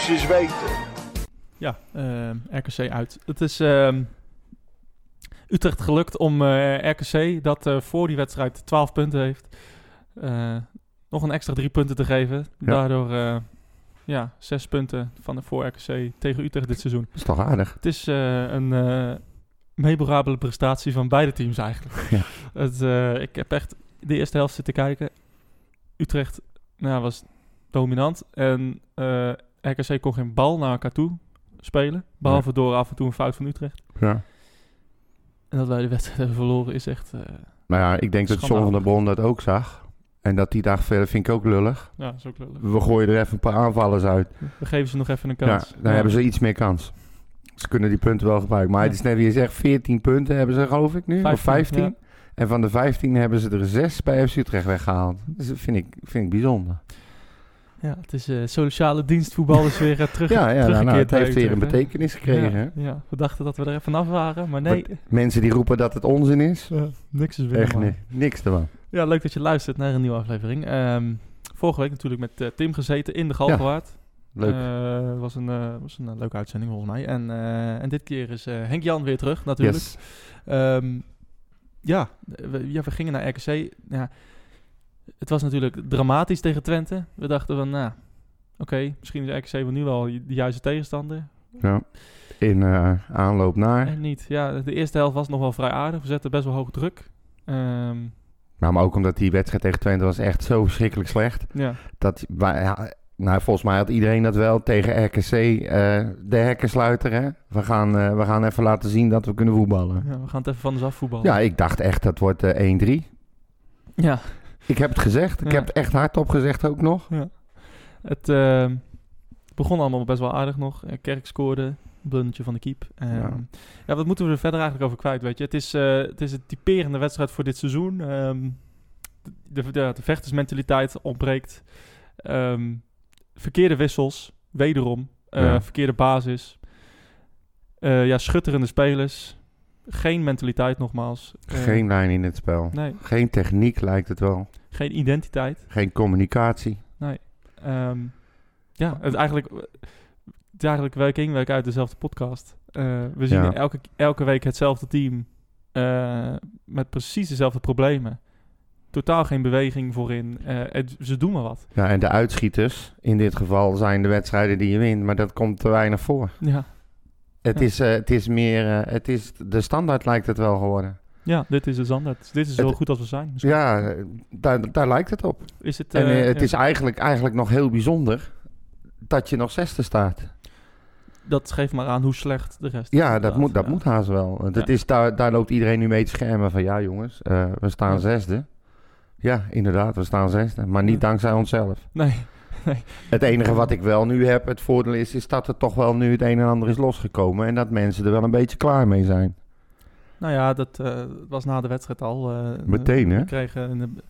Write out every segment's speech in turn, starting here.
moest je eens weten. Ja, eh, RKC uit. Het is ehm, Utrecht gelukt om eh, RKC, dat eh, voor die wedstrijd 12 punten heeft, eh, nog een extra drie punten te geven. Daardoor eh, ja, zes punten van de voor RKC tegen Utrecht dit seizoen. Dat is toch aardig? Het is eh, een eh, memorabele prestatie van beide teams eigenlijk. Ja. Het, eh, ik heb echt de eerste helft zitten kijken. Utrecht nou, was dominant. En eh, RKC kon geen bal naar elkaar toe spelen. Behalve door af en toe een fout van Utrecht. Ja. En dat wij de wedstrijd hebben verloren is echt... eh, Nou ja, ik denk dat John van der Schandalig. Bron dat ook zag. En dat die dacht, verder vind ik ook lullig. ja, dat is ook lullig. We gooien er even een paar aanvallers uit. We geven ze nog even een Ja, kans. dan hebben ze iets meer kans. Ze kunnen die punten wel gebruiken. Maar Ja. het is net wie je zegt, 14 punten hebben ze geloof ik nu. of 15. ja. En van de 15 hebben ze er 6 bij FC Utrecht weggehaald. Dus dat vind ik, vind ik bijzonder. Ja, het is eh, sociale dienstvoetbal is weer eh, terug, Ja, ja nou, nou, het heeft weer een hè? betekenis gekregen. Ja, ja, we dachten dat we er even af waren, maar nee. Mensen die roepen dat het onzin is. Ja, niks is weer Echt ni- niks ervan. Ja, leuk dat je luistert naar een nieuwe aflevering. Ehm, vorige week natuurlijk met eh, Tim gezeten in de Galgenwaard. Leuk. Eh, was een, eh, was een eh, leuke uitzending volgens mij. En, eh, en dit keer is eh, Henk Jan weer terug natuurlijk. yes. Ehm, ja, we, ja, we gingen naar RKC. Ja, het was natuurlijk dramatisch tegen Twente. We dachten van, nou, oké, misschien is RKC wel nu wel de juiste tegenstander. Ja. In eh, aanloop naar. En niet. Ja, de eerste helft was nog wel vrij aardig. We zetten best wel hoog druk. Nou, maar ook omdat die wedstrijd tegen Twente was echt zo verschrikkelijk slecht. ja, Dat, wij- ja, nou, volgens mij had iedereen dat wel tegen RKC. eh, de hekkensluiter, hè. We gaan, eh, we gaan even laten zien dat we kunnen voetballen. ja, we gaan het even van ons af voetballen. Ja, ik dacht echt dat wordt eh 1-3. ja. Ik heb het gezegd. Ik Ja. heb het echt hardop gezegd ook nog. Het ehm, begon allemaal best wel aardig nog. Eh, Kerk scoorde, een blundertje van de keep. Ehm, Ja. ja. wat moeten we er verder eigenlijk over kwijt, weet je? Het is, eh, het is een typerende wedstrijd voor dit seizoen. Ehm, de, de, de vechtersmentaliteit ontbreekt. Verkeerde wissels, wederom. Eh, Ja. Verkeerde basis. Ja, schutterende spelers. Geen mentaliteit nogmaals. Geen lijn in het spel. Nee, Geen techniek lijkt het wel. Geen identiteit. Geen communicatie. Ehm, ja, het eigenlijk, het eigenlijk week in, week uit dezelfde podcast. Eh, we zien Ja. elke, elke week hetzelfde team eh, met precies dezelfde problemen. Totaal geen beweging voorin. Het- ze doen maar wat. Ja, en de uitschieters in dit geval zijn de wedstrijden die je wint. Maar dat komt te weinig voor. Ja, Het, Ja. is, het is meer... het is, de standaard lijkt het wel geworden. Ja dit is de standaard. Dit is zo goed als we zijn. misschien. Ja, daar, daar lijkt het op. Is het, En eh, eh, het ja, is eigenlijk, eigenlijk nog heel bijzonder dat je nog zesde staat. Dat geeft maar aan hoe slecht de rest Ja, is, dat moet, dat Ja. moet haast wel. Ja. is, daar, daar loopt iedereen nu mee te schermen van... Ja jongens, eh, we staan zesde. Ja, inderdaad, we staan zesde. Maar niet dankzij onszelf. Nee, Het enige wat ik wel nu heb, het voordeel is... is dat er toch wel nu het een en ander is losgekomen... en dat mensen er wel een beetje klaar mee zijn. Nou ja, dat eh, was na de wedstrijd al. eh, Meteen, hè? We, kregen een-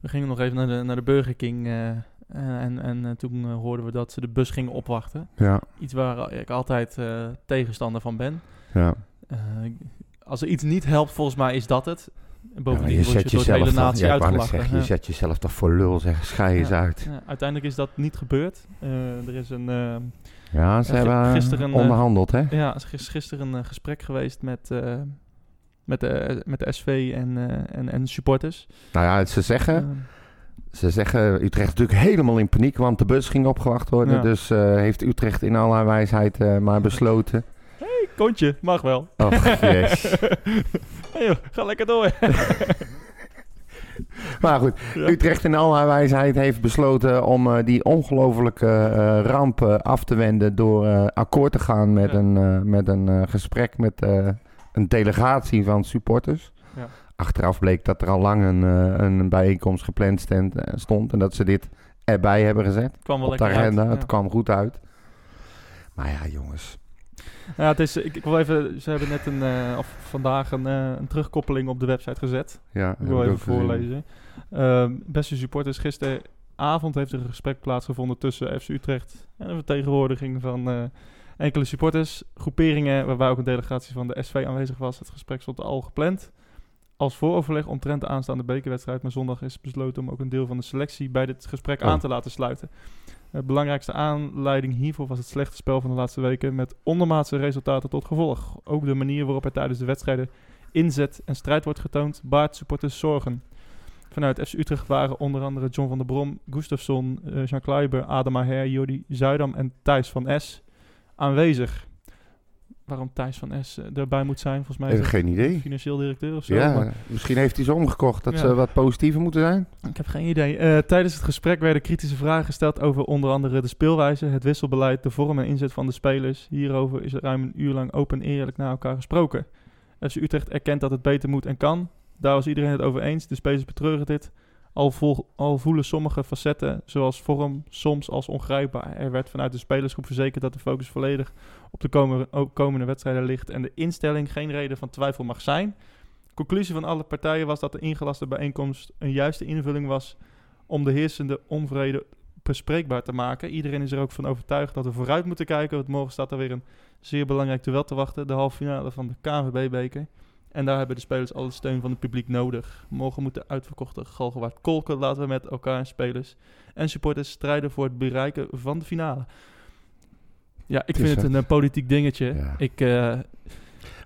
we gingen nog even naar de, naar de Burger King. eh, en en toen hoorden we dat ze de bus gingen opwachten. Ja, Iets waar ik altijd tegenstander van ben. ja. Als er iets niet helpt, volgens mij is dat het. En Ja, bovendien maar je zet je door de hele jezelf toch, ja, zeggen, je Ja. zet jezelf toch voor lul, zeg. Schei eens Ja. uit. Ja, uiteindelijk is dat niet gebeurd. Er is een, Ja, ze Ja, hebben gisteren, onderhandeld, hè? ja, er is gisteren een gesprek geweest met, met, de, met de SV en, eh, en, en supporters. Nou ja, ze zeggen... Ze zeggen, Utrecht natuurlijk helemaal in paniek, want de bus ging opgewacht worden. Ja. Dus eh, heeft Utrecht in al haar wijsheid eh, maar besloten. hey, kontje, mag wel. Och, yes. hey joh, ga lekker door. Maar goed, Ja. Utrecht in al haar wijsheid heeft besloten om die ongelofelijke ramp af te wenden door akkoord te gaan met Ja. een, met een gesprek met een delegatie van supporters. Ja. Achteraf bleek dat er al lang een, eh, een bijeenkomst gepland stond, eh, stond en dat ze dit erbij hebben gezet. kwam wel op de lekker uit. Ja. Het kwam goed uit. Maar ja, jongens. Ja, het is, ik, ik wil even, ze hebben net een, eh, of vandaag een, een terugkoppeling op de website gezet. Ja, Ik wil even voorlezen. Ehm, beste supporters, gisteravond heeft er een gesprek plaatsgevonden tussen FC Utrecht en een vertegenwoordiging van enkele supporters, groeperingen, waarbij ook een delegatie van de SV aanwezig was. Het gesprek stond al gepland. Als vooroverleg omtrent de aanstaande bekerwedstrijd, maar zondag is besloten om ook een deel van de selectie bij dit gesprek Oh. aan te laten sluiten. De belangrijkste aanleiding hiervoor was het slechte spel van de laatste weken met ondermaatse resultaten tot gevolg. Ook de manier waarop er tijdens de wedstrijden inzet en strijd wordt getoond baart supporters zorgen. Vanuit FC Utrecht waren onder andere John van der Brom, Gustafsson, eh, Jean Kleiber, Adam Maher, Jordi Zuidam en Thijs van S aanwezig. Waarom Thijs van S eh, erbij moet zijn, volgens mij het geen idee. financieel directeur of zo. Ja, maar- misschien heeft hij ze omgekocht dat Ja. ze wat positiever moeten zijn. Ik heb geen idee. Eh, tijdens het gesprek werden kritische vragen gesteld over onder andere de speelwijze, het wisselbeleid, de vorm en inzet van de spelers. Hierover is er ruim een uur lang open en eerlijk naar elkaar gesproken. FC Utrecht erkent dat het beter moet en kan. Daar was iedereen het over eens. De spelers betreuren dit. Al, voelen sommige facetten, zoals vorm, soms als ongrijpbaar. Er werd vanuit de spelersgroep verzekerd dat de focus volledig op de komende, komende wedstrijden ligt en de instelling geen reden van twijfel mag zijn. Conclusie van alle partijen was dat de ingelaste bijeenkomst een juiste invulling was om de heersende onvrede bespreekbaar te maken. Iedereen is er ook van overtuigd dat we vooruit moeten kijken, want morgen staat er weer een zeer belangrijk duel te wachten, de halve finale van de KNVB-beker. En daar hebben de spelers alle steun van het publiek nodig. Morgen moet de uitverkochte Galgenwaard kolken. Laten we met elkaar, spelers en supporters, strijden voor het bereiken van de finale. Ja, ik vind het een eh, politiek dingetje. Ja. Ik, eh,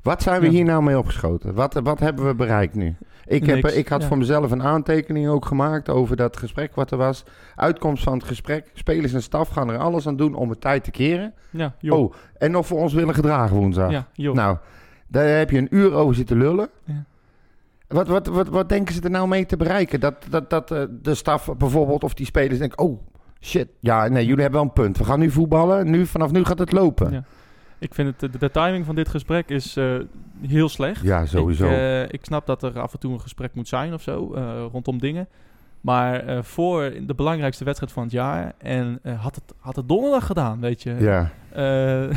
Wat zijn we Ja. hier nou mee opgeschoten? Wat, wat hebben we bereikt nu? Ik, heb, Niks, ik had ja. voor mezelf een aantekening ook gemaakt over dat gesprek wat er was. Uitkomst van het gesprek. Spelers en staf gaan er alles aan doen om het tijd te keren. ja, joh. Oh, en nog voor ons willen gedragen woensdag. ja, joh. Nou, daar heb je een uur over zitten lullen. Ja. Wat, wat, wat, wat denken ze er nou mee te bereiken? Dat, dat, dat eh, de staf bijvoorbeeld of die spelers denken... Oh, shit. Ja, nee, jullie hebben wel een punt. We gaan nu voetballen. Nu, vanaf nu gaat het lopen. Ja, Ja. Ik vind het, de, de timing van dit gesprek is eh, heel slecht. sowieso. Ik, eh, ik snap dat er af en toe een gesprek moet zijn of zo, eh, rondom dingen. Maar eh, voor de belangrijkste wedstrijd van het jaar en eh, had, het, had het donderdag gedaan, weet je. ja. Eh,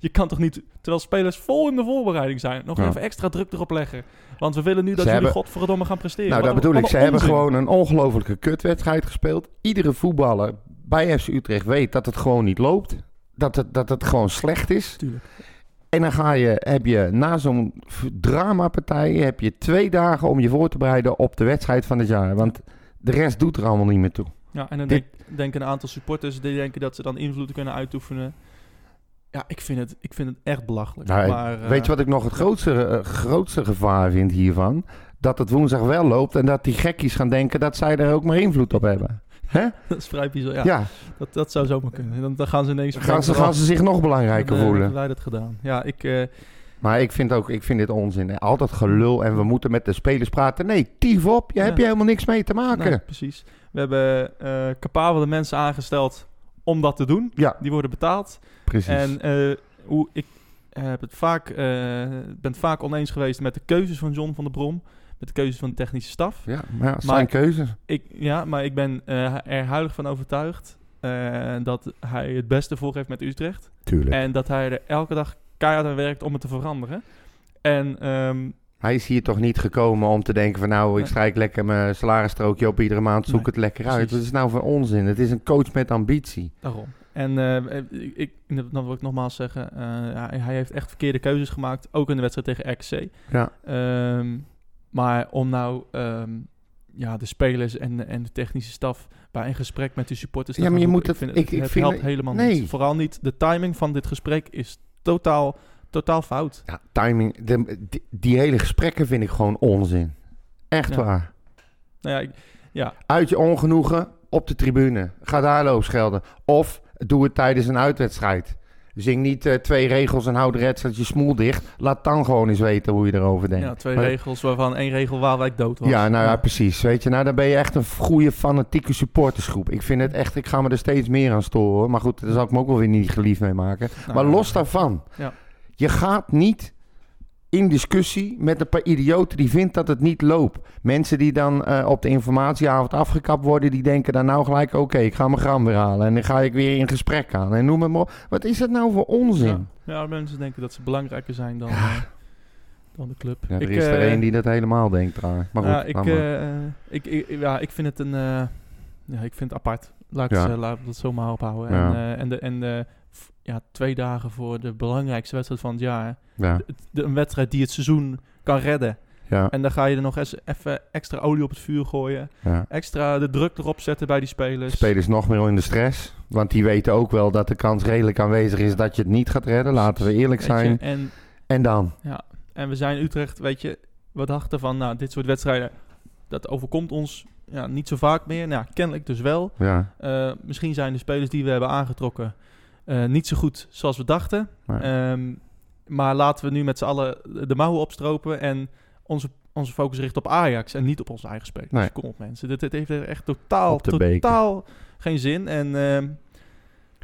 je kan toch niet, terwijl spelers vol in de voorbereiding zijn, nog Ja. even extra druk erop leggen. Want we willen nu dat Ze jullie hebben- godverdomme gaan presteren. Nou, dat bedoel ik. Ze hebben gewoon een ongelofelijke kutwedstrijd gespeeld. Iedere voetballer bij FC Utrecht weet dat het gewoon niet loopt. Dat het, dat het gewoon slecht is. Tuurlijk. En dan ga je, heb je na zo'n dramapartij heb je twee dagen om je voor te bereiden op de wedstrijd van het jaar. Want de rest doet er allemaal niet meer toe. Ja, en dan Dit- denk, denken een aantal supporters die denken dat ze dan invloed kunnen uitoefenen. Ja, ik vind het, ik vind het echt belachelijk. Nou, maar, eh, Weet je wat ik nog het grootste, eh, grootste gevaar vind hiervan? Dat het woensdag wel loopt en dat die gekkies gaan denken dat zij er ook maar invloed op hebben. Hè? Dat is vrij bizar. Ja, Ja, Dat, dat zou zomaar kunnen. Dan, dan gaan ze ineens... dan gaan ze, gaan ze zich nog belangrijker eh, voelen. hebben wij dat gedaan. Ja, ik... Maar ik vind ook, ik vind dit onzin. hè. Altijd gelul en we moeten met de spelers praten. Nee, tief op. Je Ja. hebt je helemaal niks mee te maken. nee, precies. We hebben eh capabele mensen aangesteld om dat te doen. Ja, Die worden betaald. precies. En eh, hoe ik eh, heb het vaak, ben vaak oneens geweest met de keuzes van John van der Brom. Met de keuzes van de technische staf. ja, maar zijn keuzes. Ik, ja, maar ik ben er huidig van overtuigd dat hij het beste voor heeft met Utrecht. Tuurlijk. En dat hij er elke dag keihard aan werkt om het te veranderen. En ehm, Hij is hier toch niet gekomen om te denken van nou, ik strijk lekker mijn salarisstrookje op iedere maand, zoek Nee, het lekker uit. Wat is nou voor onzin? Het is een coach met ambitie. daarom. En eh, ik, ik, dan wil ik nogmaals zeggen, eh, hij, heeft echt verkeerde keuzes gemaakt. Ook in de wedstrijd tegen RKC. Ja, Ehm, maar om nou ehm, ja, de spelers en, en de technische staf bij een gesprek met de supporters te Ja, maar je moet het- vind ik- ik het vind- helpt helemaal nee. niet. Vooral niet. De timing van dit gesprek is totaal, totaal fout. ja timing. De, die, die hele gesprekken vind ik gewoon onzin. Echt Ja. waar. Nou ja, ik, ja, Uit je ongenoegen op de tribune. Ga daar loopschelden. Of doe het tijdens een uitwedstrijd. Zing niet eh, twee regels en hou de wedstrijd je smoel dicht. Laat dan gewoon eens weten hoe je erover denkt. ja, twee Maar- regels waarvan één regel Waalwijk dood was. Ja, nou ja, precies. Weet je, nou dan ben je echt een goede fanatieke supportersgroep. Ik vind het echt, ik ga me er steeds meer aan storen. Maar goed, daar zal ik me ook wel weer niet geliefd mee maken. Nou, maar los daarvan. Ja. Je gaat niet in discussie met een paar idioten die vindt dat het niet loopt. Mensen die dan eh, op de informatieavond afgekapt worden, die denken dan nou gelijk, oké, ik ga mijn gram weer halen. En dan ga ik weer in gesprek aan. En noem het maar op. Wat is dat nou voor onzin? Ja, ja, mensen denken dat ze belangrijker zijn dan, eh, dan de club. Ja, er Ik, is er eh, één die dat helemaal denkt trouwens. Maar goed, ja, ik, maar. ik, ik, ja, ik vind het een. ja, ik vind het apart. Laat ik Ja. het, laat het zo maar ophouden. Ja. En, en, de, en de, f- ja, twee dagen voor de belangrijkste wedstrijd van het jaar. ja. De- een wedstrijd die het seizoen kan redden. Ja, En dan ga je er nog eens even extra olie op het vuur gooien. ja. Extra de druk erop zetten bij die spelers. Spelers nog meer in de stress. Want die weten ook wel dat de kans redelijk aanwezig is dat je het niet gaat redden. Laten we eerlijk je, zijn. En, En dan? en we zijn Utrecht, weet je, we dachten van, nou, dit soort wedstrijden, dat overkomt ons ja, niet zo vaak meer. Nou, kennelijk dus wel. Ja. Eh, misschien zijn de spelers die we hebben aangetrokken eh, niet zo goed zoals we dachten. Maar- Ehm, maar laten we nu met z'n allen de mouwen opstropen en onze, onze focus richten op Ajax en niet op onze eigen spelers. Nee. Kom op mensen, dit, dit heeft echt totaal, totaal geen zin. En ehm,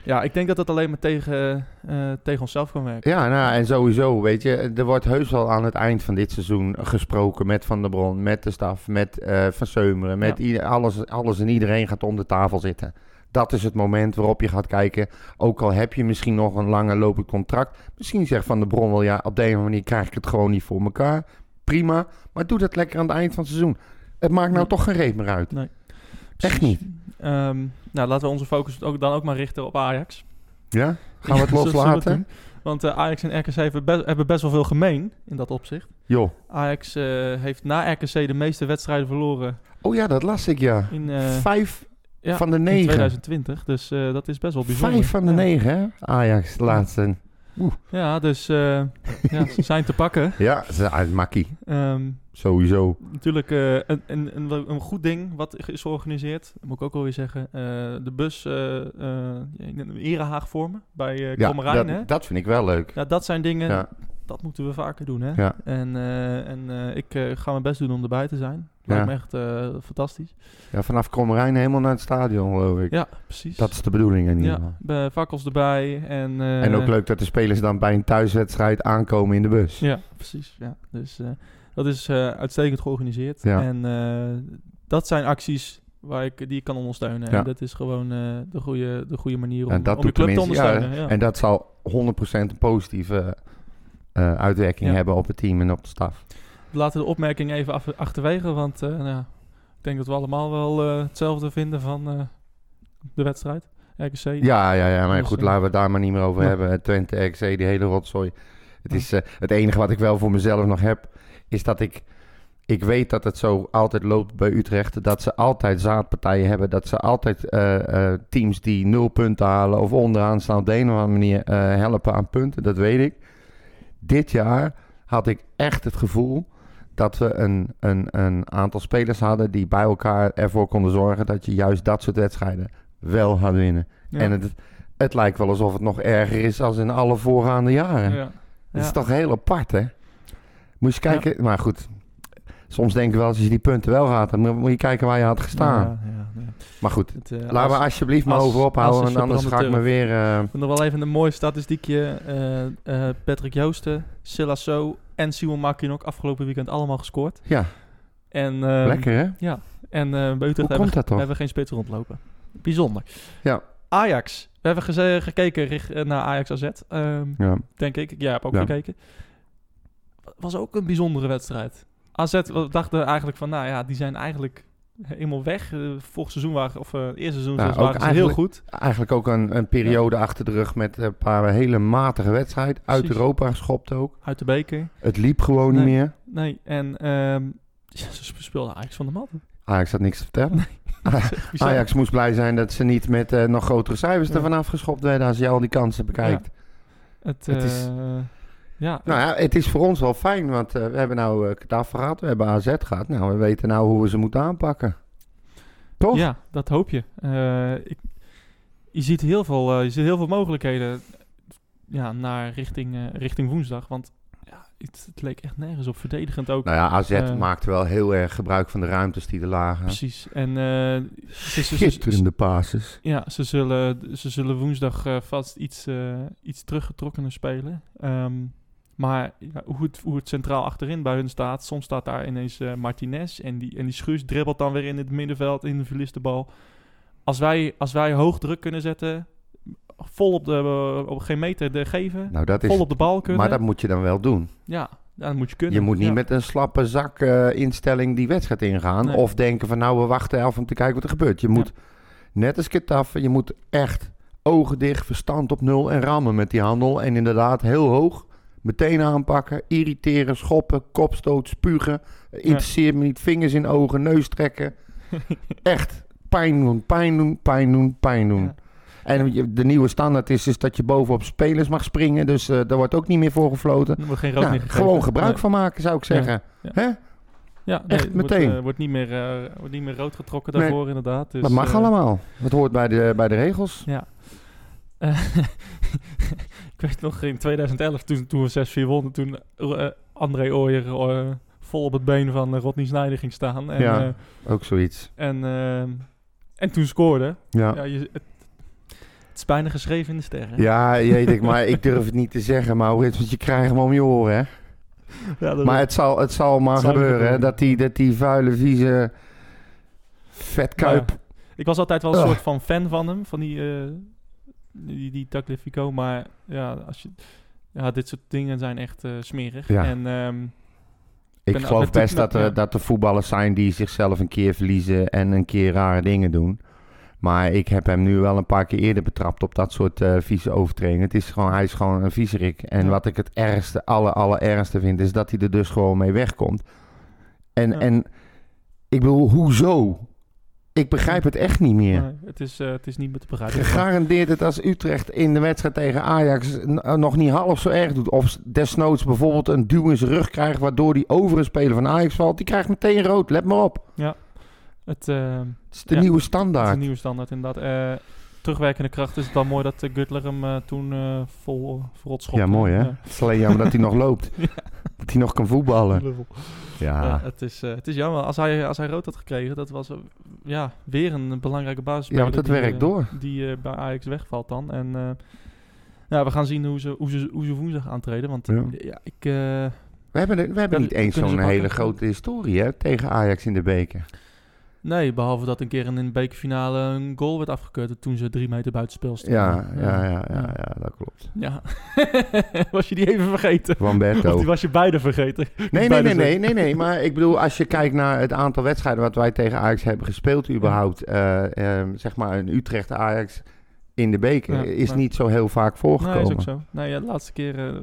ja, ik denk dat dat alleen maar tegen, eh, tegen onszelf kan werken. Ja, nou, en sowieso, weet je, er wordt heus wel aan het eind van dit seizoen gesproken met Van der Bron, met de staf, met eh, Van Seumeren, met Ja. alles, alles en iedereen gaat om de tafel zitten. Dat is het moment waarop je gaat kijken, ook al heb je misschien nog een langer lopend contract, misschien zegt Van der Bron wel, ja, op de een of andere manier krijg ik het gewoon niet voor elkaar. Prima, maar doe dat lekker aan het eind van het seizoen. Het maakt nou Nee. toch geen reet meer uit. Echt niet. Ehm, nou, laten we onze focus ook, dan ook maar richten op Ajax. Ja? Gaan we het loslaten? Want eh, Ajax en RKC hebben, be- hebben best wel veel gemeen in dat opzicht. Joh. Ajax eh, heeft na RKC de meeste wedstrijden verloren Oh ja, dat las ik ja. in, eh, Vijf ja, van de in negen. 2020. Dus eh, dat is best wel bijzonder. Vijf van de Ja. negen, hè? Ajax, de laatste. Ja, dus eh, ja, ze zijn te pakken. Ja, ze zijn uit makkie. Ehm, Sowieso. natuurlijk eh, een, een, een, een goed ding wat is georganiseerd. Dat moet ik ook wel weer zeggen. De bus in een erehaag vormen bij uh, Ja, hè? dat, dat vind ik wel leuk. Ja, dat zijn dingen, dat moeten we vaker doen. Hè? En, en ik ga mijn best doen om erbij te zijn. Ja. Lijkt me echt eh, fantastisch. Ja, vanaf Krommerijn helemaal naar het stadion, geloof ik. Ja, precies. Dat is de bedoeling in ieder ja, geval. bij fakkels erbij. En, eh, En ook leuk dat de spelers dan bij een thuiswedstrijd aankomen in de bus. Ja, precies. Ja. Dus eh, dat is eh, uitstekend georganiseerd. Ja. En eh, dat zijn acties waar ik, die ik kan ondersteunen. Ja. En dat is gewoon eh, de, goede, de goede manier om, En dat om de club te ja, ondersteunen. Ja, En dat zal 100% een positieve eh, uitwerking Ja. hebben op het team en op de staf. Laten de opmerking even af, achterwege, want eh, nou, ja, ik denk dat we allemaal wel eh, hetzelfde vinden van eh, de wedstrijd. RKC. Ja, ja, ja. Maar goed, laten we het daar maar niet meer over ja. hebben. Twente, XC, die hele rotzooi. Het, is, het enige wat ik wel voor mezelf nog heb, is dat ik... Ik weet dat het zo altijd loopt bij Utrecht. Dat ze altijd zaadpartijen hebben. Dat ze altijd teams die nul punten halen of onderaan staan op de een of andere manier helpen aan punten. Dat weet ik. Dit jaar had ik echt het gevoel dat we een, een, een aantal spelers hadden die bij elkaar ervoor konden zorgen dat je juist dat soort wedstrijden wel gaat winnen. Ja. En het, het lijkt wel alsof het nog erger is als in alle voorgaande jaren. Ja. Dat is toch heel apart, hè? Moet je kijken, maar goed. Soms denk ik wel, als je die punten wel gaat, dan moet- je kijken waar je had gestaan. Ja, ja, ja. Maar goed, Het, eh, laten we als- alsjeblieft maar als- over ophouden, want anders ga ik me weer... Ik vind nog wel even een mooi statistiekje. eh, Patrick Joosten, Silasso en Simon Makinok afgelopen weekend allemaal gescoord. ja, En, ehm, lekker hè? En bij Utrecht Hoe hebben, dat toch? hebben we geen spits rondlopen. Bijzonder. Ja. Ajax. We hebben geze- gekeken richt- eh, naar Ajax AZ, ehm, Ja. denk ik. Jij hebt ook Ja. gekeken. Was ook een bijzondere wedstrijd. AZ, we dachten eigenlijk van, nou ja, die zijn eigenlijk helemaal weg. Eh, vorig seizoen waren, of eh eerste seizoen Ja, waren ze heel goed. Eigenlijk ook een, een periode achter de rug met een paar hele matige wedstrijden. Uit. Europa geschopt ook. Uit de beker. Het liep gewoon niet meer. Nee, en ehm, ja, ze speelden Ajax van de mat. Ajax had niks te vertellen. Ajax moest blij zijn dat ze niet met eh, nog grotere cijfers Ja. ervan afgeschopt werden als je al die kansen bekijkt. Het, het is- ja, Nou ja, het is voor ons wel fijn, want eh, we hebben nou uh, gehad, we hebben AZ gehad. Nou, we weten nou hoe we ze moeten aanpakken. Toch? Ja, dat hoop je. Eh, ik, je, ziet heel veel, je ziet heel veel mogelijkheden ja, naar richting, richting woensdag. Want ja, het, het leek echt nergens op verdedigend ook. Nou ja, AZ maakte wel heel erg gebruik van de ruimtes die er lagen. Precies. En ze, Schitterende passes. ja, ze, zullen, ze zullen woensdag vast iets, iets teruggetrokkener spelen. Ehm, maar ja, hoe, het, hoe het centraal achterin bij hun staat. Soms staat daar ineens eh, Martinez. En die, en die Schuurs dribbelt dan weer in het middenveld. In de de bal. Als wij, als wij hoog druk kunnen zetten. Vol op, de, op geen meter de geven. Nou, dat is, vol op de bal kunnen. maar dat moet je dan wel doen. Ja, dat moet je kunnen. Je moet niet Ja. met een slappe zak eh, instelling die wedstrijd ingaan. Nee. Of denken van nou, we wachten even om te kijken wat er gebeurt. Je moet, net als Getafe, je moet echt ogen dicht, verstand op nul en rammen met die handel. En inderdaad heel hoog Meteen aanpakken, irriteren, schoppen, kopstoot, spugen. Interesseert me niet, vingers in ogen, neus trekken. Echt, pijn doen, pijn doen, pijn doen, pijn doen. Ja. En de nieuwe standaard is, is dat je bovenop spelers mag springen. Dus eh, daar wordt ook niet meer voor gefloten. Er wordt geen rood Nou, meer gewoon gebruik Nee. van maken, zou ik zeggen. Ja. Hè? Ja, Echt het wordt, meteen. eh, wordt, niet meer, eh, wordt niet meer rood getrokken Nee. daarvoor, inderdaad. Dus, dat mag allemaal. Dat hoort bij de, bij de regels. Ja. Weet nog in 2011, toen, toen we 6-4 wonnen, toen eh, André Ooyer eh, vol op het been van eh, Rodney Snyder ging staan. En, Ja. Ook zoiets. en, eh, en toen scoorde. Ja. Ja, je, het, het is bijna geschreven in de sterren. Ja, jeet ik, maar ik durf het niet te zeggen, Maurits, want je krijgt hem om je oren, hè? Ja, Maar het zal, het zal maar Het gebeuren, hè? Dat die, dat die vuile, vieze vetkuip... Ja. Ik was altijd wel een soort van fan van hem, van die, die, die. Maar ja, als je, ja, dit soort dingen zijn echt eh, smerig. Ja. En ehm, Ik geloof best dat er, dat er voetballers zijn die zichzelf een keer verliezen en een keer rare dingen doen. Maar ik heb hem nu wel een paar keer eerder betrapt op dat soort eh, vieze overtredingen. Het is gewoon, hij is gewoon een viezerik. En Ja. wat ik het ergste, aller, allerergste vind, is dat hij er dus gewoon mee wegkomt. En, Ja. en ik bedoel, hoezo? Ik begrijp het echt niet meer. nee, het, is, eh, het is niet meer te begrijpen. Gegarandeerd dat als Utrecht in de wedstrijd tegen Ajax eh, nog niet half zo erg doet. Of desnoods bijvoorbeeld een duw in zijn rug krijgt. Waardoor die over een speler van Ajax valt. Die krijgt meteen rood. Let maar op. Het, eh, Het is de Ja, nieuwe het is standaard. een nieuwe standaard inderdaad. Eh, terugwerkende kracht is het wel mooi dat uh, Gutler hem eh, toen eh, vol verrot schopte. Ja, mooi hè. Ja. Het is alleen jammer dat hij nog loopt. Ja. Dat hij nog kan voetballen. Ja. Het, is, eh, het is jammer. Als hij, als hij rood had gekregen, dat was eh, ja, weer een belangrijke basis. Ja, want dat werkt door. Die eh, bij Ajax wegvalt dan. En eh, ja, we gaan zien hoe ze, hoe ze, hoe ze woensdag aantreden. Want Ja. ja. ik... eh, We hebben, we hebben Dan niet eens zo'n hele grote historie hè, tegen Ajax in de beker. Nee, behalve dat een keer in een bekerfinale een goal werd afgekeurd toen ze drie meter buiten spel stonden. Ja, ja, ja, ja, ja, dat klopt. Ja. was je die even vergeten? Van Of Berto. die was je beide vergeten? Nee, nee, nee, nee, nee, nee. Maar ik bedoel, als je kijkt naar het aantal wedstrijden wat wij tegen Ajax hebben gespeeld, überhaupt, eh, ehm, zeg maar een Utrecht-Ajax in de beker, is niet zo heel vaak Nee, voorgekomen. is ook zo. Nee, ja, de laatste keer eh,